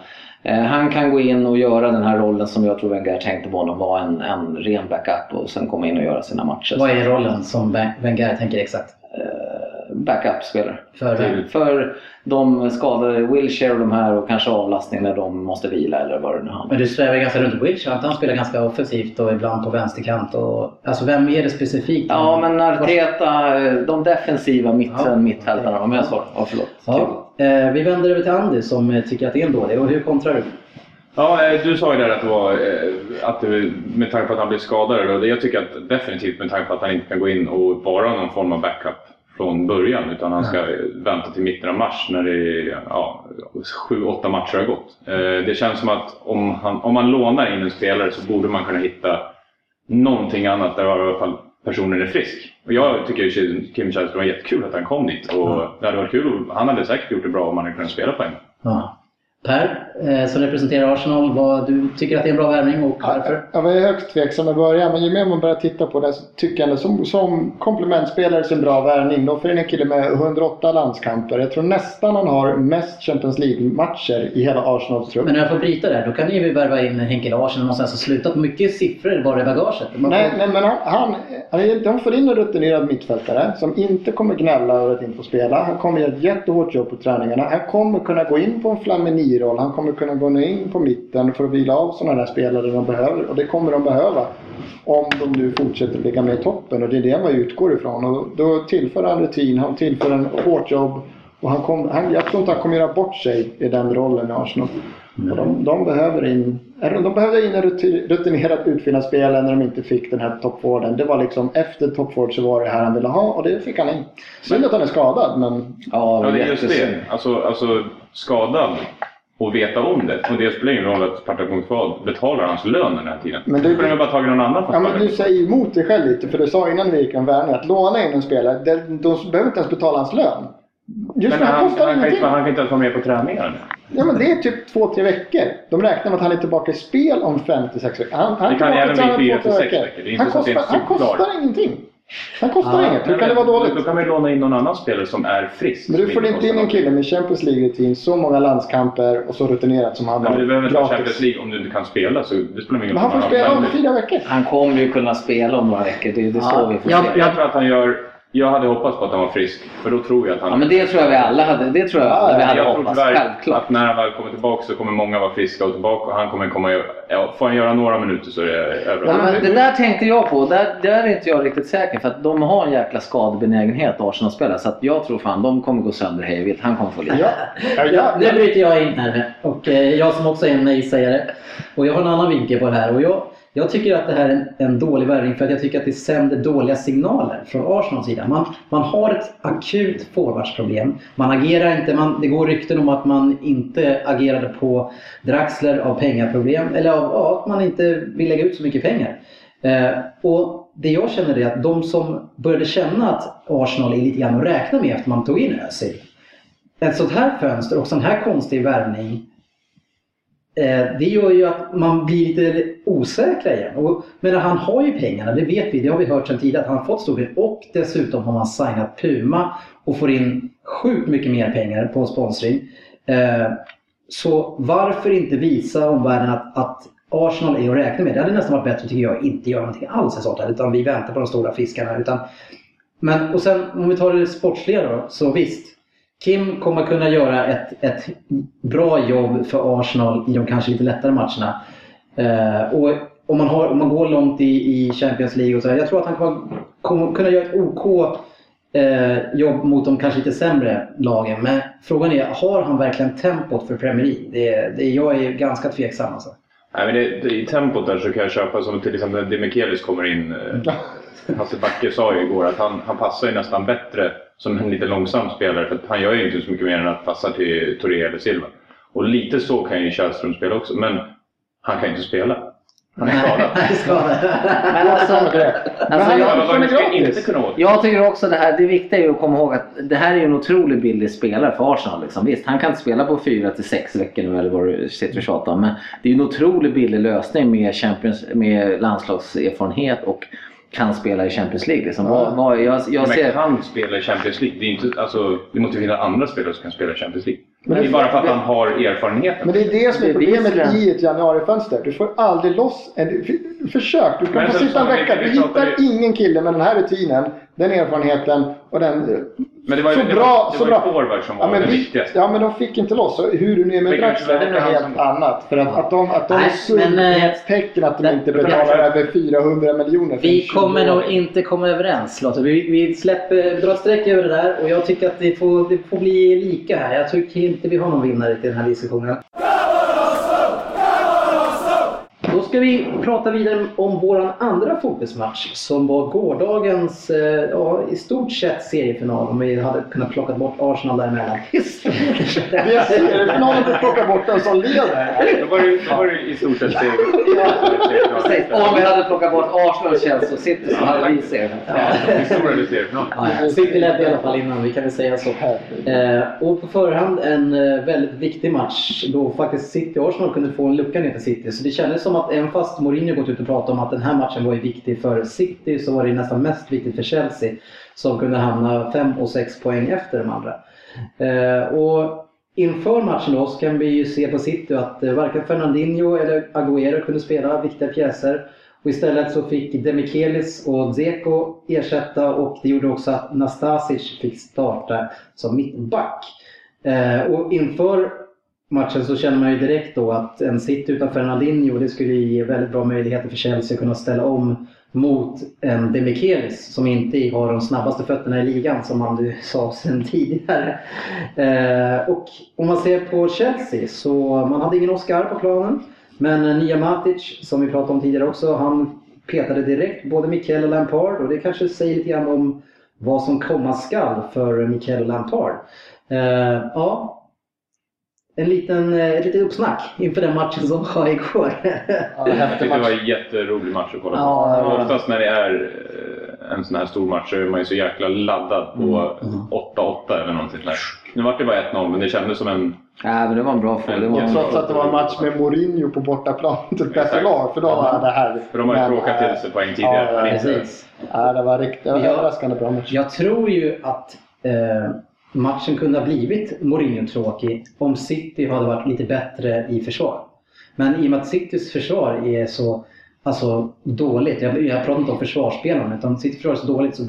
Eh, Han kan gå in och göra den här rollen som jag tror Wenger tänkte på honom, vara en, en ren backup och sen komma in och göra sina matcher. Vad är rollen som Wenger tänker exakt? Backup-spelare. För vem? För de skadade Wilshire och de här och kanske avlastning när de måste vila eller vad det nu handlar. Men du svävar ganska runt Wilshire, att han spelar ganska offensivt och ibland på vänsterkant. Och, alltså vem är det specifikt? Ja men Arteta, de defensiva mitten, Ja, mittfältarna. Om jag svarar. Ja, förlåt. Ja, eh, vi vänder över till Andy som eh, tycker att det är en dålig. Och hur kontrar du? Ja, eh, du sa ju där att det var att det, med tanke på att han blev skadad. Och det- jag tycker att definitivt med tanke på att han inte kan gå in och vara någon form av backup från början. Utan han ska vänta till mitten av mars när det är ja, sju, åtta matcher har gått. Eh, Det känns som att om, han, om man lånar in en spelare så borde man kunna hitta någonting annat där i alla fall personen är frisk. Och jag tycker ju Kim Källström var jättekul att han kom dit. Och det hade varit kul. Han hade säkert gjort det bra om han hade kunnat spela på en. Ja. Per, eh, som representerar Arsenal, vad, du tycker att det är en bra värvning och varför? Jag var högst tveksam i början, men ju mer man börjar titta på det så tycker jag som, som komplementspelare så är en bra värvning. Då får in en kille med 108 landskamper. Jag tror nästan han har mest Champions League-matcher i hela Arsenals trupp. Men när jag får bryta där, då kan ni ju värva in Henke Larsson någonstans och slutat. Mycket siffror bara i bagaget. Man Nej, får- nej, men han, han, han, de får in en rutinerad mittfältare som inte kommer gnälla över att inte få spela. Han kommer göra ett jättehårt jobb på träningarna. Han kommer kunna gå in på en Flamini-roll. Han kommer kunna gå in på mitten för att vila av sådana där spelare de behöver. Och det kommer de behöva om de nu fortsätter ligga med i toppen. Och det är det man utgår ifrån. Och då tillför han rutin, han tillför en hårt jobb. Och han kom, han, jag tror inte han kommer göra bort sig i den rollen i Arsenal. Och de, de, behöver in, de behövde in en ruti- rutinerad utfyllnadsspelare när de inte fick den här toppvården. Det var liksom efter toppvård så var det här han ville ha och det fick han in. Synd att han är skadad men Ja, Ja, det är just det. Alltså, alltså skadad och veta om det. Och det spelar ingen roll att Spartak Moskva betalar hans lön den här tiden. Men kunde de bara tagit någon annan Ja, men du säger emot dig själv lite, för du sa innan vi gick en värvning att låna in en spelare, de, de behöver inte ens betala hans lön. Just Men han, han, kostar han, kan ingenting. inte, han kan inte ens vara med på träningarna. Ja, men det är typ två, tre veckor. De räknar med att han är tillbaka i spel om fem till sex veckor. Han, han Det kan även bli fyra till sex veckor. Inte Han kostar, han kostar ingenting. Han kostar Ja, inget. Hur kan det vara Då, dåligt? då kan vi låna in någon annan spelare som är frisk. Men du får inte in en kille med Champions League-rutin, så många landskamper och så rutinerat som han. Men du behöver inte ha Champions. League om du inte kan spela. Så det spelar ingen Men han får roll. spela om fyra veckor. Han kommer ju kunna spela om några veckor. Det det Ja, vi får jag-. Jag tror att han gör... Jag hade hoppats på att han var frisk. För då tror jag att han... Ja, men det tror jag vi alla hade, det tror jag alla vi jag hade tror hoppats. Självklart. att när han väl kommer tillbaka så kommer många vara friska och tillbaka och han kommer komma... Ja, får han göra några minuter så är det över. Ja, men det där tänkte jag på. Där, där är inte jag riktigt säker. För att de har en jäkla skadebenägenhet, Arsenal-spelare. Så att jag tror fan de kommer gå sönder hej vilt. Han kommer få lida. Ja. Ja, Ja, nu bryter jag in här. Och eh, jag som också är en nej-sägare. Och jag har en annan vinkel på det här. Och jag, jag tycker att det här är en, en dålig värvning för att jag tycker att det sänder dåliga signaler från Arsenals sida. Man, man har ett akut forwardsproblem. Man agerar inte, man, det går rykten om att man inte agerade på Draxler av pengaproblem. Eller av ja, att man inte vill lägga ut så mycket pengar. Eh, och det jag känner är att de som började känna att Arsenal är lite grann att räkna med efter man tog in Özil ett sånt här fönster och sån här konstig värvning Eh, det gör ju att man blir lite osäkra igen. Och, men han har ju pengarna, det vet vi, det har vi hört sedan tidigare att han har fått storben och dessutom har man signat Puma och får in sjukt mycket mer pengar på sponsring. Eh, så varför inte visa omvärlden att, att Arsenal är att räkna med? Det hade nästan varit bättre tycker jag, inte göra någonting alls i sånt här, utan vi väntar på de stora fiskarna. Utan, men och sen om vi tar det sportsliga då, så visst. Kim kommer kunna göra ett, ett bra jobb för Arsenal i de kanske lite lättare matcherna. Eh, och om man, har, om man går långt i, i Champions League och så här, Jag tror att han kommer, kommer kunna göra ett OK eh, jobb mot de kanske lite sämre lagen. Men frågan är, har han verkligen tempot för Premier League? Det, det, jag är ganska tveksam alltså. Nej, men det, det, I tempot där så kan jag köpa som till exempel när Demichelis kommer in. Eh, <laughs> Hasse Backe sa ju igår att han, han passar ju nästan bättre som en lite långsam spelare. För att han gör ju inte så mycket mer än att passa till Touré eller Silva. Och lite så kan ju Källström spela också. Men han kan inte spela. Han är skadad. <laughs> Han är skadad. Men alltså, alltså, han jag- inte kunna åka. Jag tycker också det här, det viktiga är ju att komma ihåg att det här är ju en otroligt billig spelare för Arsenal. Liksom. Visst, han kan inte spela på 4 till 6 veckor nu eller vad du sitter och tjatar om. Men det är ju en otroligt billig lösning med, Champions, med landslagserfarenhet och kan spela i Champions League. Liksom. Vad, vad, jag, jag Men ser... kan spela i Champions League. Det, är inte, alltså, det måste ju finnas andra spelare som kan spela i Champions League. Men det det- är bara för att han har erfarenheten. Men det är det som är Det är problemet i ett januarifönster. Du får aldrig loss en... Försök, du kan få sitta en vecka. Du hittar ingen kille med den här rutinen, den erfarenheten och den... Men det var ju, så det bra, var, det så var bra. ju forward som var Ja men, det vi, viktigaste. ja men de fick inte loss. Så hur du nu är med Draxler, det är något helt som- annat. För att, att de, att de Nej, eh, sundhetstecken att de det- inte det- betalar över 400 miljoner för Vi kommer nog 20-åring. inte komma överens Lotte. Vi, vi släpper, drar ett streck över det där och jag tycker att det får, det får bli lika här. Jag tycker inte vi har någon vinnare till den här diskussionen. Ska vi prata vidare om vår andra fotbollsmatch som var gårdagens, eh, ja, i stort sett seriefinal om vi hade kunnat plocka bort Arsenal däremellan. I stort sett. Seriefinalen att plocka bort den som leder. Då var det, då var det i stort sett seger. Om vi hade plockat bort Arsenal, Chelsea och City så hade vi seriefinal. City ledde i alla fall innan, vi kan väl säga så. Eh, och på förhand en eh, väldigt viktig match då faktiskt City och Arsenal kunde få en lucka ner till City. Så det kändes som att även fast Mourinho gått ut och pratat om att den här matchen var ju viktig för City så var det nästan mest viktigt för Chelsea som kunde hamna 5 och 6 poäng efter de andra. Eh, och inför matchen då så kan vi ju se på City att eh, varken Fernandinho eller Agüero kunde spela viktiga pjäser. Och istället så fick Demichelis och Dzeko ersätta och det gjorde också att Nastasic fick starta som mittback. Eh, och inför matchen så känner man ju direkt då att en sitt utan Fernandinho det skulle ge väldigt bra möjligheter för Chelsea att kunna ställa om mot en Demichelis som inte har de snabbaste fötterna i ligan som man <laughs> sa sen tidigare. Eh, och om man ser på Chelsea så man hade ingen Oscar på planen. Men Nia Matic, som vi pratade om tidigare också, han petade direkt både Mikael och Lampard och det kanske säger lite grann om vad som komma skall för Mikael och Lampard. Eh, ja, en liten, eh, ett litet uppsnack inför den matchen som var igår. Ja, Jag tyckte det var en jätterolig match att kolla på. Ja, det var- Oftast när det är eh, en sån här stor match så är man ju så jäkla laddad på Mm, mm. 8-8 eller någonting sånt. Nu vart det bara 1-0 men det kändes som en... Nej, men det var en bra fråga. Var en... Trots att det var en match med Mourinho på bortaplan till ett bättre lag. För då var det här... För de har ju tråkat till sig poäng tidigare. ja, Precis. Ja, det var riktigt det var Ja. överraskande bra match. Jag tror ju att eh, matchen kunde ha blivit Mourinho-tråkig om City hade varit lite bättre i försvar. Men i och med att Citys försvar är så alltså, dåligt, jag, jag pratar inte om försvarsspelarna, utan Citys försvar är så dåligt så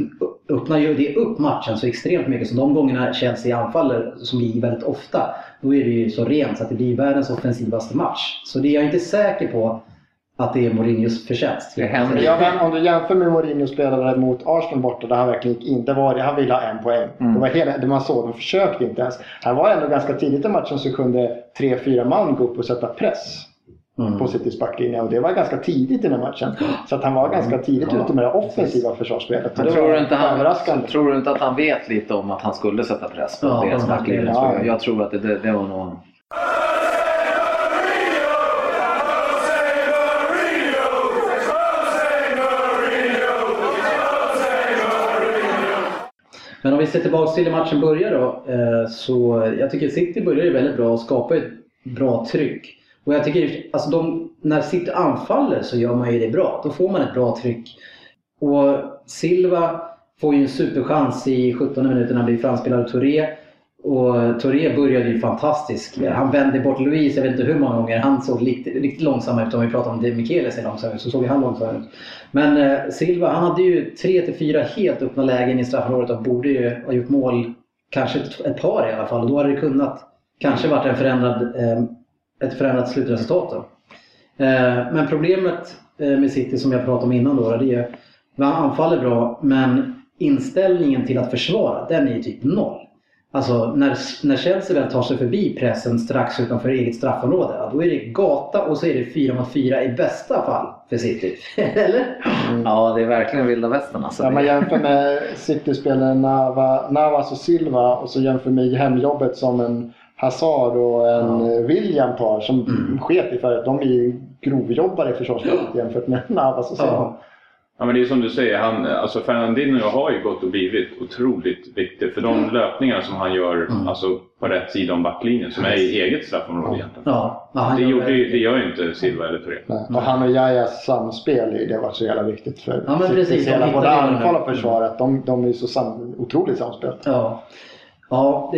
öppnar ju det upp matchen så extremt mycket. Så de gångerna Chelsea anfaller, som blir väldigt ofta, då är det ju så rent så att det blir världens offensivaste match. Så det är jag inte säker på att det är Mourinhos förtjänst. Det händer. Ja, men om du jämför med Mourinho spelade mot Arsenal borta där han verkligen gick in. Det var det, han ville ha en poäng. Mm. Det var hela, det man såg, de försökte inte ens. Han var ändå ganska tidigt i matchen så kunde tre, fyra man gå upp och sätta press Mm. på Citys backlinje. Och det var ganska tidigt i den här matchen. Så att han var ganska tidigt Ja, ute med det offensiva försvarsspelet. Men det tror du, inte han, tror du inte att han vet lite om att han skulle sätta press på Ja, deras backlinje? tror Jag. jag tror att det, det, det var nog... Men om vi ser tillbaka till hur matchen börjar då. Eh, så jag tycker City börjar ju väldigt bra och skapar ett bra tryck. Och jag tycker alltså de, när City anfaller så gör man ju det bra. Då får man ett bra tryck. Och Silva får ju en superchans i 17 minuter när han blir framspelad av Touré. Och Touré började ju fantastiskt. Han vände bort Louise, jag vet inte hur många gånger. Han såg riktigt, riktigt långsam ut. Om vi pratar om det Mikaelis är långsam ut så såg ju han långsam ut. Men eh, Silva, han hade ju 3-4 helt öppna lägen i straffområdet och borde ju ha gjort mål. Kanske ett, ett par i alla fall. Då hade det kunnat kanske varit en förändrad, eh, ett förändrat slutresultat. Då. Eh, men problemet eh, med City som jag pratade om innan då, det är han anfaller bra men inställningen till att försvara, den är ju typ noll. Alltså när, när Chelsea väl tar sig förbi pressen strax utanför eget straffområde, ja, då är det gata och så är det 4 mot 4 i bästa fall för City. <laughs> Eller? Ja, det är verkligen vilda västern alltså. Ja, man jämför med City-spelaren Nava, Navas och Silva och så jämför med hemjobbet som en Hazard och en eh, William tar som Mm. sket i för att de är ju grovjobbare i försvarsspelet jämfört med Navas och så. Ja. Ja men det är som du säger, han, alltså Fernandinho har ju gått och blivit otroligt viktig. För de löpningar som han gör Mm. alltså, på rätt sida om backlinjen, som är i eget straffområde egentligen. Ja, Det, gör gjorde, det gör ju inte Silva eller Touré. Nej. Och han och Jajas samspel, det har varit så jävla viktigt för Ja, men precis. Hela både anfall och försvar. Att de, de är ju så sam, otroligt samspelt. Ja. Ja,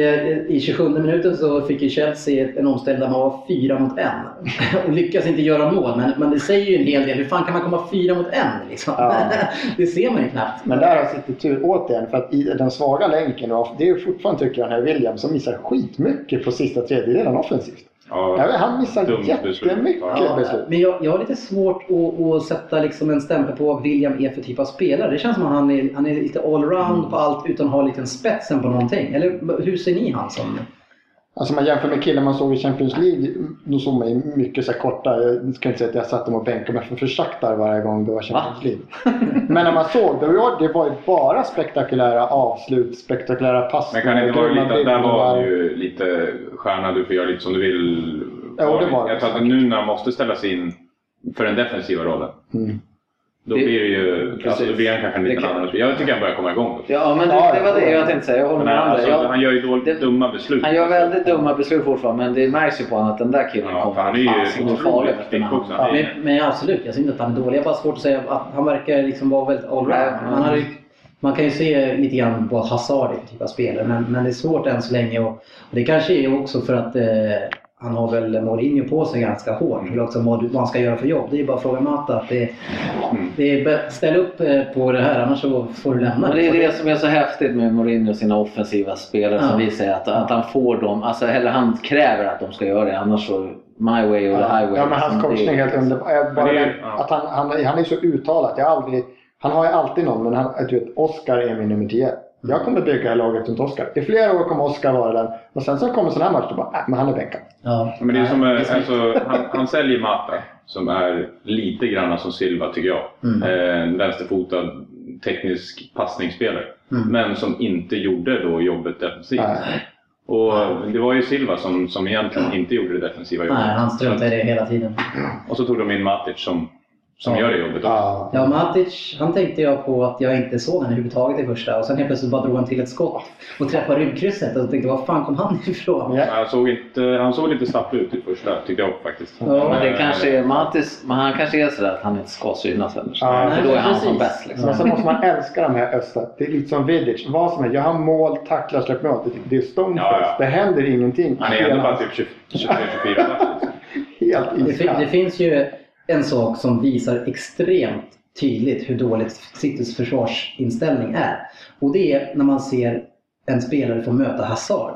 i 27 minuten så fick ju Chelsea en omställning där man var fyra mot en. <laughs> Och lyckas inte göra mål, men, men det säger ju en hel del. Hur fan kan man komma fyra mot en? Liksom? Ja. <laughs> det ser man ju knappt. Men där har City tur återigen för att i den svaga länken, det är ju fortfarande tycker jag den här William som missar skitmycket på sista tredjedelen offensivt. Ja, Ja, han missar dumt beslut. jättemycket Ja. beslut. Men jag, jag har lite svårt att, att sätta liksom en stämpel på vad William är för typ av spelare. Det känns som att han är, han är lite allround på allt utan att ha lite en spetsen på någonting. Eller hur ser ni han som? Alltså man jämför med killen man såg i Champions League, då såg man ju mycket så korta. Jag ska inte säga att jag satt dem och bänkade mig för försaktar varje gång det var Champions League. Men när man såg, det var, det var ju bara spektakulära avslut, spektakulära Men passningar. kan det inte vara lite att där var ju lite stjärna, du får göra lite som du vill. Jo, det var det Jag tror att nu när han måste ställa sig in för den defensiva rollen. Mm. Då Det- blir det ju, alltså, då blir han kanske en liten kan- annan. Jag tycker han börjar komma igång. Då. Ja, men det, det var det ja. jag tänkte säga. Jag håller med alltså, Jag, han gör ju dåligt, det- dumma beslut. han gör väldigt dumma beslut fortfarande, men det märks ju på honom att den där killen Ja, kommer han är ju fan, så farlig. otroligt kvick också. Ja. Men, men absolut, jag säger inte att han är dålig. Jag har bara svårt att säga att han verkar liksom vara väldigt allround. Ju, man kan ju se lite grann vad Hazard typ av spelare, men, men det är svårt än så länge. Och, och det kanske är också för att eh, han har väl Mourinho på sig ganska hårt. Eller också vad, vad han ska göra för jobb. Det är bara att fråga Mata. Att det, Mm. det är, ställ upp eh, på det här, annars så får du lämna. Men det är det som är så häftigt med Mourinho och sina offensiva spelare Ja. som vi säger att, att han får dem, alltså, eller han kräver att de ska göra det annars så my way or the highway. Ja, men hans liksom, coachning är helt underbar. Jag Bara är att han, han, han är så uttalad. Jag har aldrig, han har ju alltid någon, men han, du vet, Oscar är min nummer 10. Jag kommer bygga laget runt Oscar. I flera år kommer Oscar vara den. Och sen så kommer sån här match då bara, äh, men han är bänkad. Ja. Men det är som, eh, det är som- alltså, han, han säljer Mata, som är lite grann som Silva tycker jag. Mm. Eh, En vänsterfotad teknisk passningsspelare. Mm. Men som inte gjorde då jobbet defensivt. Nej. Och det var ju Silva som, som egentligen inte gjorde det defensiva jobbet. Nej, han struntade i det hela tiden. Och så tog de in Matic som, som Ja. gör det jobbet också. Ja. Ja, Matic, han tänkte jag på att jag inte såg han överhuvudtaget i första och sen helt plötsligt bara drog han till ett skott och träffade ribkrysset och tänkte var fan kom han <laughs> ifrån? Ja. Han såg, inte, han såg lite slapp ut i första, tyckte jag faktiskt. Ja, Men det kanske är Matis, men han kanske är sådär att han inte ska synas heller. Ja, för då är han precis. som bäst liksom. Men så måste man älska de här östra. Det är lite som Vidic. Vad som helst. Gör han mål, tacklar, släpper mål. Det- är stoneface. Ja, ja. Det händer ingenting. Han är ändå bara typ 23-24 bast. <laughs> Liksom. Helt Det, det finns ju en sak som visar extremt tydligt hur dåligt Citys försvarsinställning är. Och det är när man ser en spelare få möta Hazard.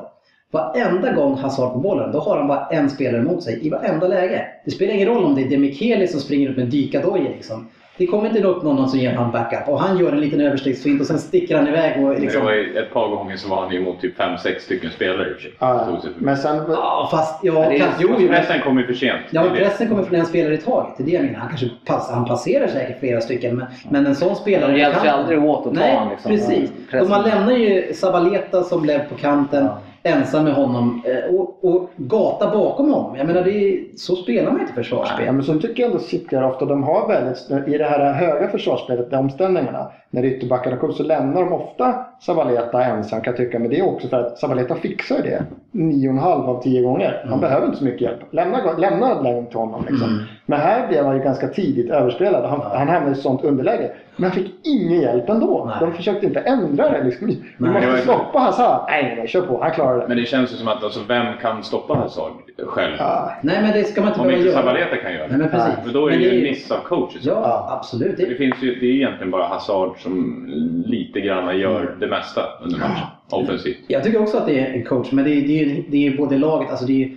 Varenda gång Hazard får bollen, då har han bara en spelare mot sig i varenda läge. Det spelar ingen roll om det är Demichelis som springer upp med dykadojor liksom. Det kommer inte upp någon som ger honom backup och han gör en liten överstegsfint och sen sticker han iväg och liksom... Det var ju ett par gånger så var han ju mot typ 5-6 stycken spelare i och för sig. Ja, men sen... Ja, fast... Ja, Men det är- kan, jo, Pressen kom ju för sent. Ja, pressen kommer från en spelare i taget. Det är det jag menar. Han kanske pass, han passerar säkert flera stycken. Men, men en sån spelare... De hjälps ju aldrig åt att ta Nej, han, liksom. precis. Man lämnar ju Sabaleta som blev på kanten. Ensam med honom. eh, Och, och gata bakom honom. Jag menar, det är, så spelar man inte försvarsspel. Ja, men så tycker jag ändå City ofta, de har väldigt, i det här höga försvarsspelet, de omställningarna, när ytterbackarna kommer så lämnar de ofta Sabaleta ensam kan jag tycka. Men det är också för att Sabaleta fixar det nio och en halv av tio gånger. Han behöver inte så mycket hjälp. Lämna, lämna till honom liksom. Mm. Men här blev han ju ganska tidigt överspelad. Han, han hamnade i sånt underläge. Men han fick ingen hjälp ändå. Nej. De försökte inte ändra det. Liksom. Vi Nej, det var måste ju- stoppa Hazard. Nej, nej, nej, kör på. Han klarar det. Men det känns ju som att alltså, vem kan stoppa Hazard själv? Ja. Nej, men det ska man inte Om inte göra. Sabaleta kan göra Nej, men precis. För då är det Men ju en miss av coaches. Ja, absolut. Det, Det, finns ju, det är egentligen bara Hazard som lite grann gör det mesta under matchen. Offensivt. Jag tycker också att det är en coach, men det är, det är, ju- det är både laget, alltså det är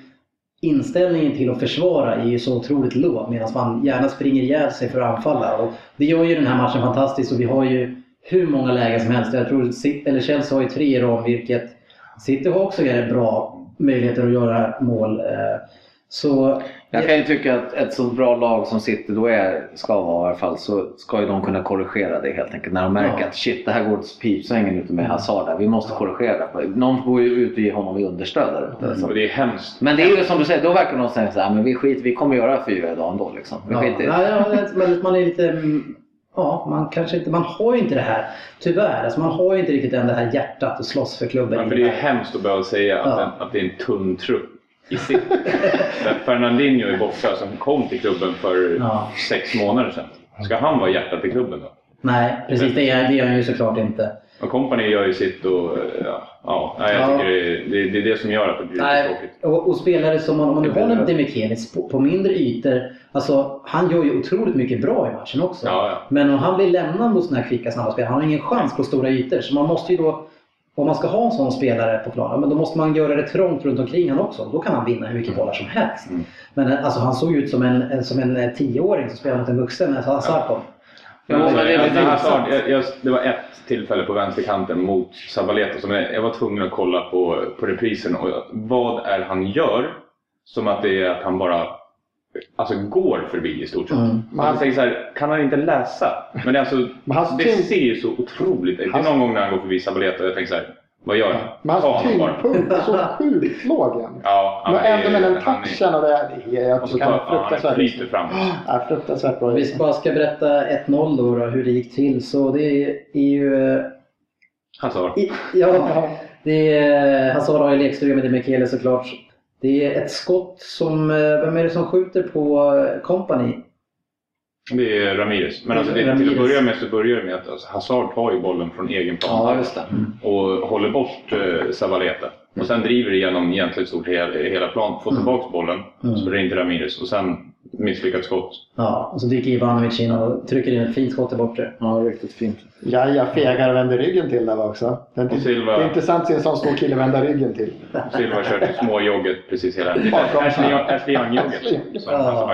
inställningen till att försvara är ju så otroligt låg medan man gärna springer ihjäl sig för att anfalla. Och det gör ju den här matchen fantastisk och vi har ju hur många lägen som helst. Jag tror eller Chelsea har ju tre i ram, vilket City har också bra möjligheter att göra mål. Eh, så Jag kan ju tycka att ett så bra lag som City då är, ska vara i alla fall, så ska ju de kunna korrigera det helt enkelt. När de märker Ja. att shit, det här går åt pipsvängen ute med Hazard där. Vi måste korrigera det. Någon går ju ut och ger honom i understöd där ute. Och det är hemskt. Men det är ju som du säger, då verkar de säga såhär, men vi skiter vi kommer göra fyra idag ändå liksom. Vi Ja, skiter ja, ja, man är lite... mm, Ja, man kanske inte... Man har ju inte det här. Tyvärr. Alltså man har ju inte riktigt än det här hjärtat att slåss för klubben. Ja, för det är här. hemskt att behöva säga att, den, att det är en tunn trupp i Fernandinho är borta som kom till klubben för Ja. sex månader sedan. Ska han vara hjärtat i klubben då? Nej, precis. Det är, det är han ju såklart inte. Och Company gör ju sitt och ja, ja jag Ja. tycker det är, det, det är det som gör att det blir lite Nej, tråkigt. och, och spelare som, om man nu håller det. Demichelis på, på mindre ytor. Alltså, han gör ju otroligt mycket bra i matchen också. Ja, ja. Men om han blir lämnad mot sådana här kvicka snabba spelare, han har ingen chans på stora ytor. Så man måste ju då, om man ska ha en sån spelare på planen, men då måste man göra det trångt runt omkring honom också. Då kan han vinna hur mycket bollar som helst. Mm. Men eh, alltså, han såg ut som en, en- som en eh, tioåring som spelar mot en vuxen när Hazard kom. Men det är jag, jag, var ett tillfälle på vänsterkanten mot Sabaleta som jag, jag var tvungen att kolla på, på reprisen. Och vad är han gör? Som att det är att han bara alltså, går förbi i stort sett. Mm. Man alltså, tänker så här, kan han inte läsa? Men det, är alltså, Men det ser ju så otroligt Det är någon gång när han går förbi Sabaleta och jag tänker så här, vad gör han? Men hans tyngdpunkt är så sjukt låg. Ja, han Men ändå med den han touchen och det. det är, jag Och så han han fruktansvärt flyter framåt. Ja, fruktansvärt bra. Vi bara ska berätta 1-0 då, då, hur det gick till. Så det är ju... Hazard. i- Ja, det är, Hazard har ju lekstuga med Demichele såklart. Det är ett skott som... eh, Vem är det som skjuter på eh, Company? Det är Ramirez. Men alltså det, till Ramirez. att börja med så börjar det med att alltså, Hazard tar ju bollen från egen plan. Ja, det. och håller bort eh, Zabaleta. Och sen driver igenom egentligen stort hela, hela plan, får tillbaka bollen, Mm. spelar in till Ramirez och sen misslyckat skott. Ja, och så dyker Ivanovic in och trycker in ett fint skott i bortre. Ja, riktigt fint. Ja, jag fegar och vänder ryggen till där också. Det är, Silva- det är intressant att se en sån stor kille vända ryggen till. Silva körde småjogget precis hela tiden. Ashley Young-jogget. Ja.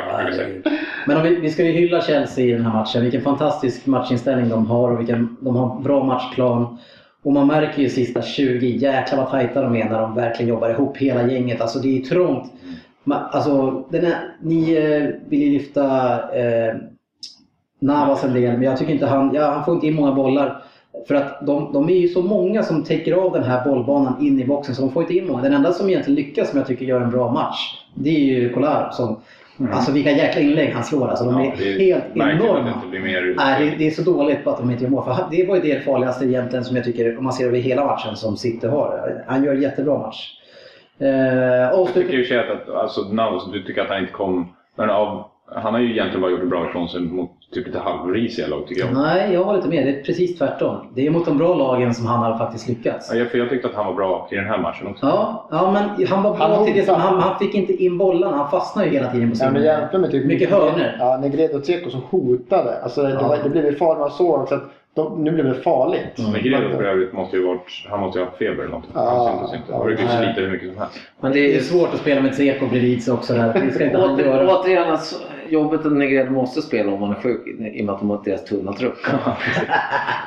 Men om vi, vi ska ju hylla Chelsea i den här matchen. Vilken fantastisk matchinställning de har och vilken, de har bra matchplan. Och man märker ju sista 20, jäklar vad tajta de är när de verkligen jobbar ihop hela gänget. Alltså det är trångt. Alltså, den här, ni eh, vill ju lyfta eh, Navas en del, men jag tycker inte han, ja, han får inte in många bollar. För att de, de är ju så många som täcker av den här bollbanan in i boxen så de får inte in många. Den enda som egentligen lyckas, som jag tycker gör en bra match, det är ju Kolar som Alltså vilka jäkla inlägg han slår alltså. De är Ja, det är helt det enorma. mer Nej, det, det är så dåligt på att de inte gör mål. För det var ju det farligaste egentligen som jag tycker, om man ser över hela matchen, som City har. Han gör en jättebra match. Eh, Jag avslut... tycker ju och att, alltså Navas, du tycker att han inte kom... Men av, han har ju egentligen bara gjort det bra ifrån sig mot typ lite halvrisiga lag tycker jag. Nej, jag var lite med. Det är precis tvärtom. Det är mot de bra lagen som han har faktiskt lyckats. Ja, jag- för jag tyckte att han var bra i den här matchen också. Ja, ja men han var bra Han till det som han, han fick inte in bollarna. Han fastnade ju hela tiden på Ja, sin... men jämför med typ Mycket hörnor. Ja, Negredo och Tseko som hotade. Alltså, det, Ja. var, det blev ju farligt. Man såg också att de, nu blev det farligt. Men Gredo för övrigt måste ju varit, han måste ju ha haft feber eller något. Ja, Han syntes inte. Han brukar ju slita hur mycket som helst. Men det är svårt att spela med Dzeko bredvid sig också. Där. Det ska inte han göra. Åter, återigen, alltså, jobbet att Negredo måste spela om man är sjuk i och med att de har deras tunna trupp.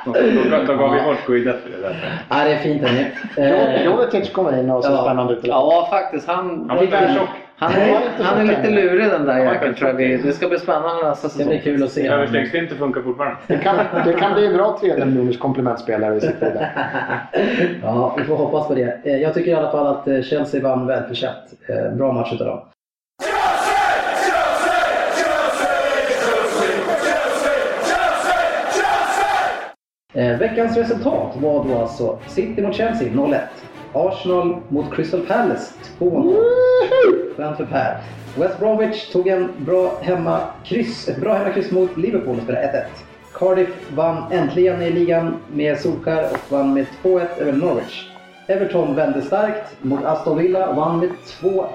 Då, då, då gav vi bort Guidetti det där. Ja, det är fint Jovetic kommer in och ser Ja. spännande ut. Ja, faktiskt. Han, Han var inte tjock. Han, är, han är lite lurig den där jäkeln tror jag. vi-. Det ska bli spännande nästa det blir säsong. kul att se. Överstegsfinten funkar fortfarande. Det kan, det kan bli en bra tredje miljoners komplementspelare i sitt där. <laughs> Ja, vi får hoppas på det. Eh, Jag tycker i alla fall att eh, Chelsea vann välförtjänt. Eh, Bra match utav dem. Veckans resultat var då alltså City mot Chelsea 0-1. Arsenal mot Crystal Palace 2-0. Skönt för Per. West Bromwich tog en bra hemmakryss, ett bra hemmakryss mot Liverpool och spelade 1-1. Cardiff vann äntligen i ligan med solskär och vann med 2-1 över Norwich. Everton vände starkt mot Aston Villa och vann med 2-1.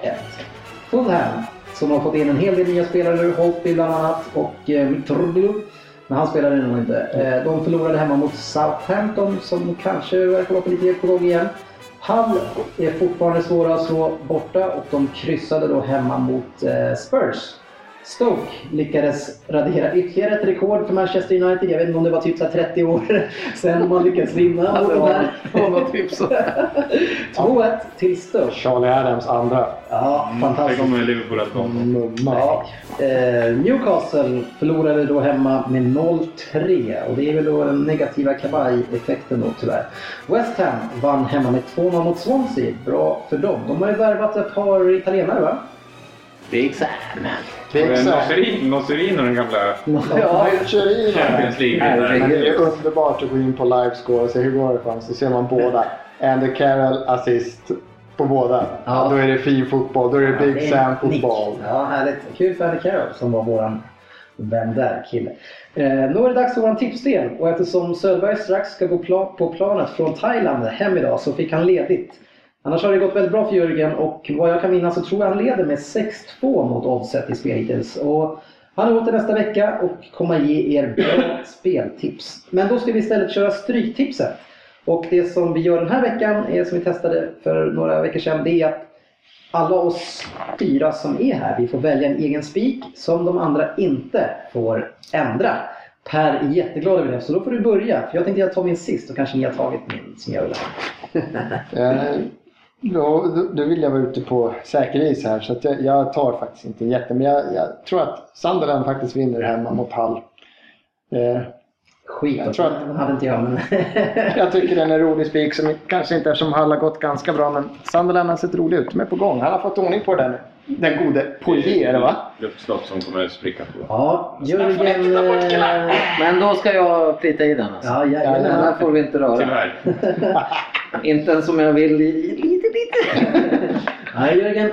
Fulham, som har fått in en hel del nya spelare nu, Holtby bland annat och eh, Mitroglou. Men han spelade nog inte. Eh, de förlorade hemma mot Southampton som kanske verkar vara på lite på gång igen. Hull är fortfarande svåra att slå borta och de kryssade då hemma mot eh, Spurs. Stoke lyckades radera ytterligare ett rekord för Manchester United. Jag vet inte om det var typ så här 30 år <laughs> sedan man lyckades vinna. Det var, <laughs> det var typ så. <laughs> 2-1 till Stoke. Charlie Adams andra. Ja, Det fantastiskt. kommer Liverpool att. Ja, eh, Newcastle förlorade då hemma med 0-3 och det är väl då den negativa kavaj-effekten då tyvärr. West Ham vann hemma med 2-0 mot Swansea. Bra för dem. De har ju värvat ett par italienare va? Big Sam. Big Sam. Och den gamla Ja, Cherino. Champions League. Herregud. Men det är underbart att gå in på livescore och se hur går det för dem. Så ser man båda. Andy Carroll assist på båda. Ja. Då är det fin fotboll. Då är det Big Sam fotboll. Ja, härligt. Kul för Andy Carroll som var våran vän där kille. Eh, nu är det dags för våran tipsdel och eftersom Söderberg strax ska gå pla- på planet från Thailand hem idag så fick han ledigt. Annars har det gått väldigt bra för Jörgen och vad jag kan minnas så tror jag han leder med 6-2 mot Oddset i spel hittills. Och han är åter nästa vecka och kommer ge er bra speltips. Men då ska vi istället köra Stryktipset. Och det som vi gör den här veckan, är, som vi testade för några veckor sedan, det är att alla oss fyra som är här, vi får välja en egen spik som de andra inte får ändra. Per är jätteglad över det, så då får du börja. För jag tänkte jag tar min sist och kanske ni har tagit min som jag vill ha. <laughs> Eh, då, då, vill jag vara ute på säker is här så att jag, jag tar faktiskt inte jätte men jag, jag tror att Sunderland faktiskt vinner hemma mot Hull. Eh, Skit, Jag tror att- den hade inte jag men... <laughs> jag tycker den är rolig spik som kanske inte eftersom Hull har gått ganska bra men Sunderland har sett rolig ut. De är på gång. Han har fått ordning på den, den gode Poirier va? Luftslott som kommer att spricka på. Ja, Jörgen... Men då ska jag plita i den alltså. Ja, Den jajamän. här får vi inte röra. Tyvärr. <laughs> Inte ens som jag vill. Lite. <laughs> Nej, Jörgen.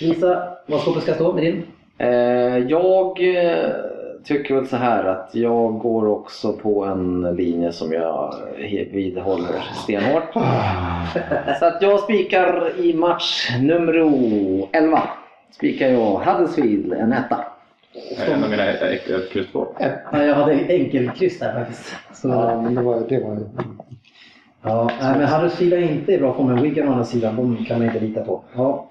Visa vad skåpet ska stå med din. Eh, jag eh, tycker väl så här att jag går också på en linje som jag vidhåller stenhårt. <sighs> Så att jag spikar i match nummer 11. Spikar jag Huddersfield en etta. En av mina kryss två. Ja, jag hade enkelkryss där faktiskt. Så, Ja, men det var, det var Ja, nej, men Huddersfield är inte i bra form, men Wigan å andra sidan, de kan man inte lita på. Ja.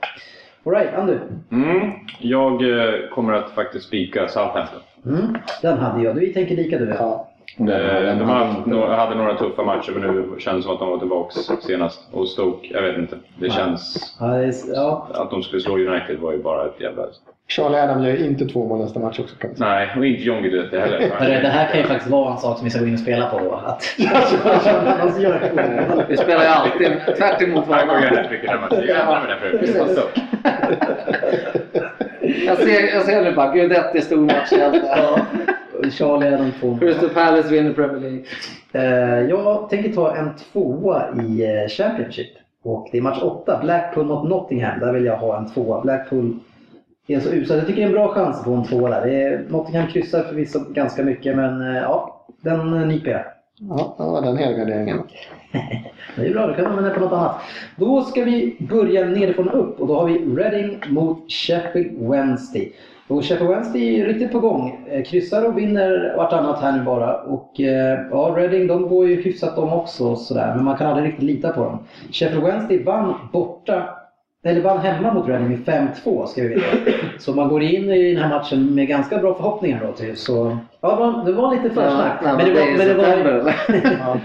Alright, Andu. Mm. Jag eh, kommer att faktiskt spika Southampton. Mm, den hade jag. Du tänker lika du. ja. Eh, De hade några tuffa matcher men nu känns det som att de var tillbaka senast. Och Stoke, jag vet inte. Det känns... Ja, det är, ja. Att de skulle slå United var ju bara ett jävla... Charlie Adam gör inte två mål nästa match också. Nej, och inte John Guidetti heller. Det här kan ju faktiskt vara en sak som vi ska gå in och spela på då. Att alltså. Vi spelar ju alltid tvärt emot Han går ju varandra. hattrick i den matchen. Jag ändrar mig. Jag ser, jag ser nu bara Guidetti stor matchhjälte. Charlie är de två. Crystal Palace vinner Premier League. Eh, jag tänker ta en tvåa i eh, Championship. Och det är match 8, Blackpool mot Nottingham. Där vill jag ha en tvåa. Blackpool är så usel. Jag tycker det är en bra chans på en tvåa där. Det är, Nottingham kryssar förvisso ganska mycket, men eh, ja, den eh, nyper jag. Ja, det var den helgarderingen. <laughs> Det är bra, då kan man använda på något annat. Då ska vi börja nerifrån och upp och då har vi Reading mot Sheffield Wednesday. Och Sheffield Wednesday är riktigt på gång. Eh, Kryssar och vinner vartannat här nu bara. Och ja, Reading de går ju hyfsat de också och sådär, men man kan aldrig riktigt lita på dem. Sheffield Wednesday vann borta eller vann hemma mot Reading med 5-2 ska vi veta. Så man går in i den här matchen med ganska bra förhoppningar då. Till. Så, ja, det var- det var lite försnack. Nej, men det är i september eller? Ja.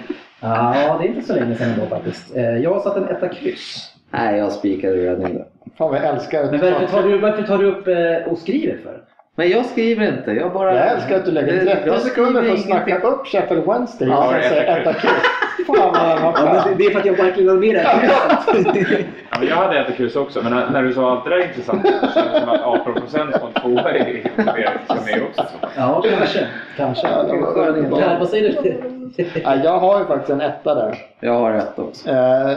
Ja, det är inte så länge sedan ändå faktiskt. Eh, Jag har satt en etta kryss. Nej, jag spikar Reading. Fan vad jag älskar Men varför tar du, varför tar du upp eh, och skriver för? Men jag skriver inte. Jag bara... Jag älskar att du lägger Det- 30 jag sekunder för att snacka ingenting. upp Sheffield Wednesday Ja, och det sen är jättekul. etta kryss. Fan vad fan. det är för att jag verkligen har med det <laughs> Ja, men jag hade ett kryss också, men när, när du sa allt det där intressant så kändes det som att 18 procent på en tvåa är är- med också. Ja, kanske. Kanske. Ja, det var. Per, vad säger du? Ja, jag har ju faktiskt en etta där. Jag har ett också. Eh,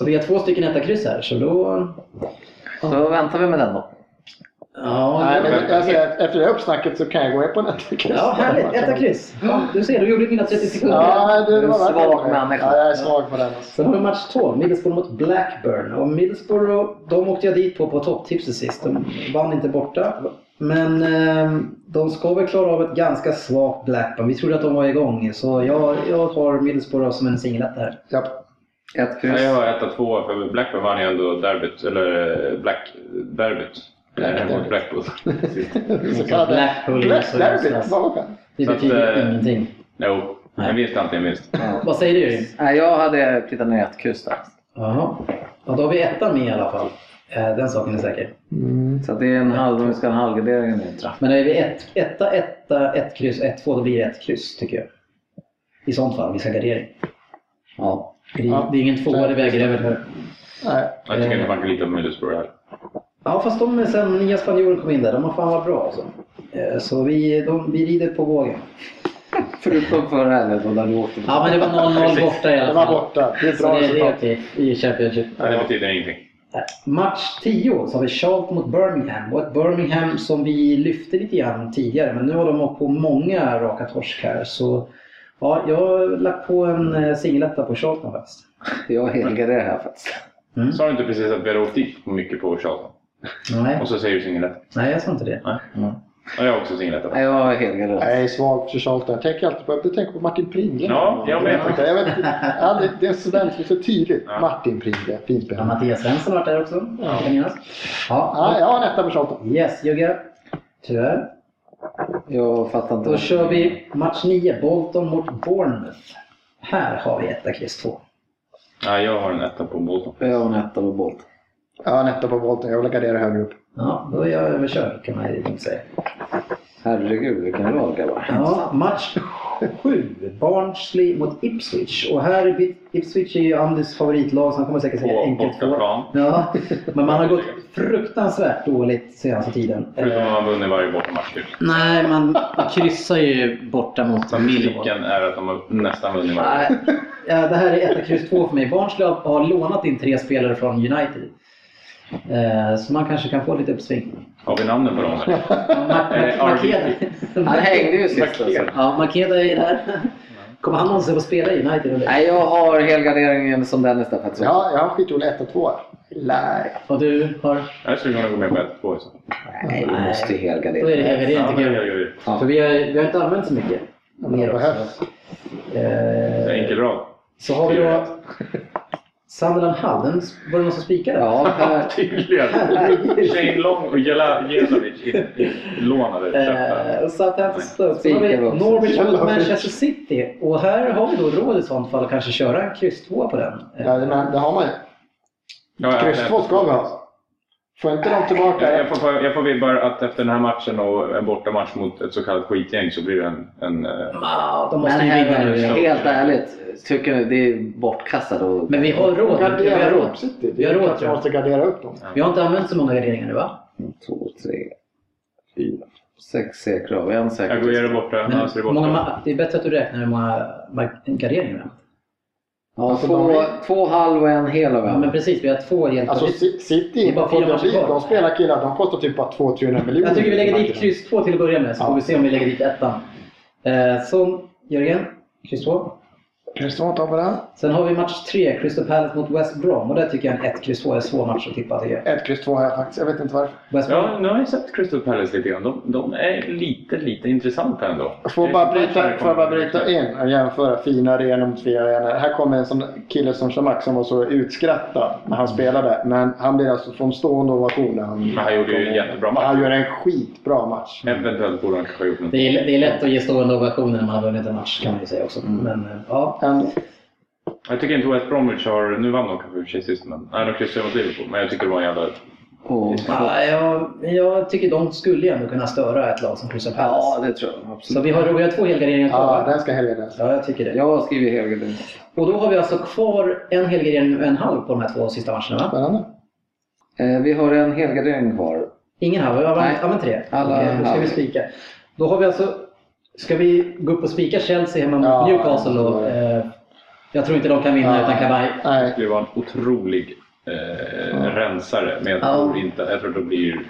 Och vi har två stycken etta kryss här, så då... Så väntar vi med den då. Ja, nej, men jag säger att efter det uppsnacket så kan jag gå med på en etta kryss. ja härligt. Etta kryss. Ja, du ser, du gjorde mina 30 sekunder. Ja, det var En svag människa. Ja, jag är svag på den. Alltså. Sen har vi match 12, Middlesbrough mot Blackburn. Och Middlesbrough, de åkte jag dit på på topptipset sist. De vann inte borta. Men eh, de ska väl klara av ett ganska svagt Blackburn. Vi trodde att de var igång. Så jag, jag har Middlesbrough som en singeletta här. Ja. Ett kryss. Ja, jag har etta tvåa för Blackburn vann ju ändå derbyt, eller eh, Black derbyt. Det <laughs> är Blackpool. Så Blackpool Black så Derby. någonstans. Vad var det? Det Så att, betyder eh, ingenting. Jo, en vinst är alltid en vinst. <laughs> Vad säger du? Nej, jag hade plittat ner ett kryss där. Jaha. Ja, då har vi ettan med i alla fall. Eh, Den saken är säker. Så att det är en halv, om vi ska ha en halvgardering nu. Men är vi ett, etta, etta, ett kryss, ett, två, då blir det ett kryss tycker jag. I sånt fall, vi ska gardering. Ja. Det, Ja. det är ingen tvåa, det väger över. Nej. Jag tycker inte man kan lita på Middlesbrough här. Ja, fast de sen nya spanjorer kom in där, de har fan varit bra alltså. Eh, Så vi, de, vi rider på vågen. <laughs> Förutom förra helgen då där du åkte. Ja, men det var 0-0 borta i Det alla var fall. borta. Det är ett Så bra det, det är resultat. i Championship. Men det betyder ingenting. Match 10 så har vi Charlton mot Birmingham. Och ett Birmingham som vi lyfte lite grann tidigare. Men nu har de åkt på många raka torsk här. Så ja, jag har lagt på en eh, singeletta på Charlton faktiskt. Jag helgarderar här faktiskt. Sa du inte precis att vi hade åkt dit mycket på Charlton? Nej, Och så säger du singeletta? nej jag sa inte det. Nej. Ja, jag har också singeletta. Nej, jag. Jag är svag för Charlton. Jag tänker alltid på, jag tänker på Martin Pringle. Ja, jag med faktiskt. Jag vet, ja, det, det är så väldigt så tydligt. Ja. Martin Pringle. Fint Ja. Mattias Svensson har varit där också. Ja. Kan. Ja, Ja, jag har en etta på Charlton. yes Jugge. Tyvärr. Jag fattar inte. Då kör vi match 9, Bolton mot Bournemouth. Här har vi etta, kryss 2. Ja, jag har en etta på Bolton. Jag har en etta på Bolt. Jag har en etta på volten. Jag vill gardera högre upp. Ja, då är jag överkörd kan man ju säga. Herregud vilken rad grabbar. Ja, match 7. Barnsley mot Ipswich. Och här är Ipswich är ju Andys favoritlag så han kommer säkert säga enkelt två. bortaplan. Ja, men man har gått fruktansvärt dåligt senaste tiden. Förutom att man vunnit varje bortamatch typ. Nej, man, kryssar ju borta mot Statistiken är att de har nästan vunnit varje. Nej, ja, det här är 1 kryss 2 för mig. Barnsley har- har lånat in tre spelare från United. Eh, Så man kanske kan få lite uppsving. Har vi namnen på dem? <laughs> eller? Ma- Eh. Makeda. Han hängde ju sist alltså. Ja, Makeda är där. Kommer han någonsin få spela i United? Eller? Nej, jag har helgarderingen som Dennis där faktiskt. Ja, jag har skitrolig etta, två. Nej. Och du har? Jag skulle kunna gå med på 1-2 så. Nej, du måste ju Då är det helgardera. helgardering tycker jag. För vi har, vi har inte använt så mycket. Mer också. behövs. Eh, Enkel rad. Så har vi då Sunderland Hull. Den var det någon som spikade? Ja, <laughs> här. Tydligen. <laughs> Shane Long och Jela- Jelavic lånade köpta. Eh, och Southampton Stoke. Så har vi. Norwich mot. Manchester City. Och här har vi då råd i sånt fall att kanske köra en kryss 2 på den. Ja, men det har man ju. Ja, ja, Kryss två ska vi ha. Får inte de tillbaka... Jag jag får, jag får vibbar att efter den här matchen och en bortamatch mot ett så kallat skitgäng så blir det en... en eh, ah, de måste Men ju vinna nu. helt ärligt, tycker det är bortkastat och... Men vi har råd. Vi har råd. City. Vi Det har är råd, tror jag. måste gardera upp dem. Vi har inte använt så många garderingar nu va? Två, tre, fyra, sex säkra. Har en säker. Aguero borta, Men Nasri hur många borta. ma- det är bättre att du räknar hur många garderingar vi har. Ja, Alltså, två, de två halv och en hel har vi Ja, men precis, vi har två helt Alltså det- City, Det är bara fyra de, matcher kvar. de spelar killar, de kostar typ bara 200-300 miljoner. Jag tycker vi lägger dit kryss 2 till att börja med så Ja. får vi se om vi lägger dit ettan. Eh, så Jörgen, kryss 2. Kryss tar på den. Sen har vi match 3, Crystal Palace mot West Brom. Och där tycker jag en 1, kryss 2 är en svår match att tippa tycker jag. Ett kryss två har jag faktiskt. Jag vet inte varför. West Brom. Ja, nu har jag sett Crystal Palace lite grann. De, de är lite, lite intressanta ändå. Får bara bryta, får jag bara bryta in och jämföra fina arenor mot fina arenor. Här kommer en sån kille som Shamak som var så utskrattad när han spelade. Men han blir alltså från stående ovation när han... Men han gjorde ju en jättebra match. Han gör en skitbra match. Eventuellt borde han kanske ha gjort något. Det är, det är lätt att ge stående ovationer när man har vunnit en match kan man ju säga också. Men eh, ja, En, Jag tycker inte West Bromwich har... Nu vann de kanske i och för sig sist, men... Nej, de kryssade mot Liverpool. Men jag tycker det var en jävla... Och, ja, jag, jag tycker de skulle ändå kunna störa ett lag som Crystal ja, Palace. det tror jag. Så Absolut. vi har, vi har två helgarderingar kvar. ja, den ska helgas. Ja, jag tycker det. Jag har skrivit helgardering. Och då har vi alltså kvar en helgardering och en halv på de här två sista matcherna va? Spännande. Eh, vi har en helgardering kvar. Ingen halv, Nej. använt tre. Alla Okej, då ska halv. vi spika. Då har vi alltså, ska vi gå upp och spika Chelsea hemma mot Ja, Newcastle ja. Eh, jag tror inte de kan vinna Ja. utan Kabaj. Det Nej. skulle vara en otrolig eh, rensare. Men jag Ja. tror inte... Jag tror det blir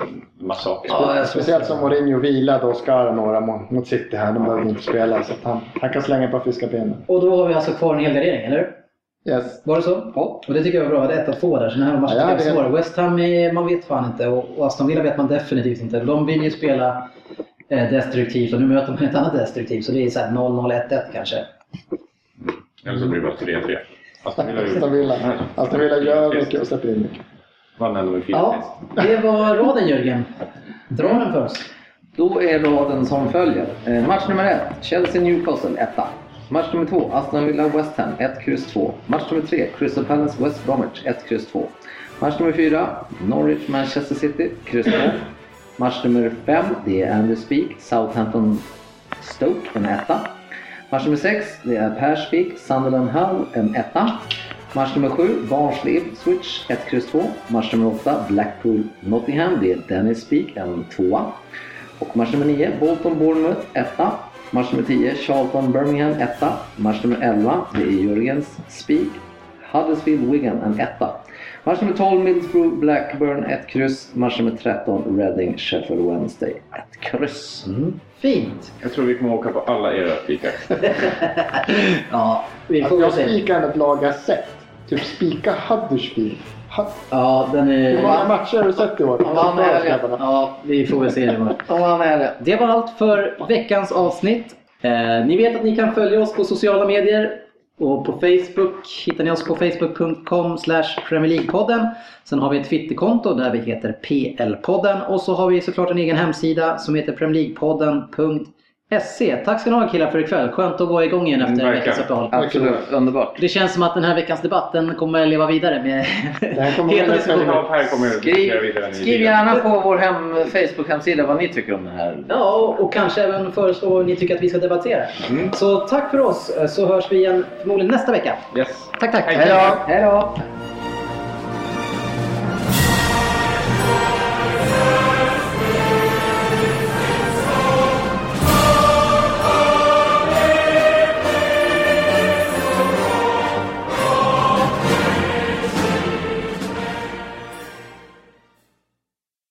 massaker. Ja, jag Speciellt som Mourinho vilade Oscar några mot, City här. De behöver inte spela. Så att han, han kan slänga på friska benen. Och då har vi alltså kvar en helgardering, eller hur? Yes. Var det så? Ja. Och det tycker jag var bra. Det är 1 2 där, så den här matchen Ja, jag är svår. West Ham, är, man vet fan inte. Och och Aston Villa vet man definitivt inte. De vill ju spela destruktivt och nu möter man ett annat destruktivt. Så det är så här 0-0-1-1 kanske. Eller så blir det bara 3-3. Aston Villa Villa. Villa gör mycket och släpper in mycket. Vann ändå med 4 Ja, det var raden Jörgen. Dra den för oss. Då är raden som följer. Eh, match nummer 1, Chelsea-Newcastle 1. Match nummer 2, Aston Villa-West Ham 1, X 2. Match nummer 3, Crystal Palace-West Bromwich 1, X 2. Match nummer 4, Norwich-Manchester City, X 2. Match nummer 5, det är Andy Speak, Southampton-Stoke, en etta. Match nummer 6, det är Per Speak, Sunderland Hull, en etta. Match nummer 7, Barnsley Switch 1, X 2. Match nummer 8, Blackpool Nottingham, det är Dennis Speak, en tvåa. Och match nummer 9, Bolton Bournemouth etta. Match nummer 10, Charlton Birmingham etta. Match nummer 11, det är Jörgens Speak, Huddersfield Wigan, en etta. Match nummer 12, Middlesbrough Blackburn 1 kryss. Match nummer 13, Reading Sheffield Wednesday 1 kryss. Fint. Jag tror vi kommer åka på alla era spikar. <laughs> Ja, vi får Alltså, jag spikar ett lag jag sett. Typ spika Huddersfield. Ha- Ja, den Hur många är... matcher har du sett i år? vann helgen. Ja, vi får väl se det. han är det. Det var allt för veckans avsnitt. Eh, ni vet att ni kan följa oss på sociala medier. Och på Facebook hittar ni oss på facebook.com Premier League-podden. Sen har vi ett Twitterkonto där vi heter PL-podden. Och så har vi såklart en egen hemsida som heter premierleaguepodden.se. Tack ska ni ha killar för ikväll. Skönt att gå igång igen efter en veckas uppehåll. Absolut, underbart. Det känns som att den här veckans debatt den kommer leva vidare med Det här kommer heta att diskussioner. Skriv, skriv gärna på vår hem, Facebook-hemsida vad ni tycker om det här. Ja, och kanske även föreslå vad ni tycker att vi ska debattera. Mm. Så tack för oss, så hörs vi igen förmodligen nästa vecka. Yes. Tack, tack. Hej då!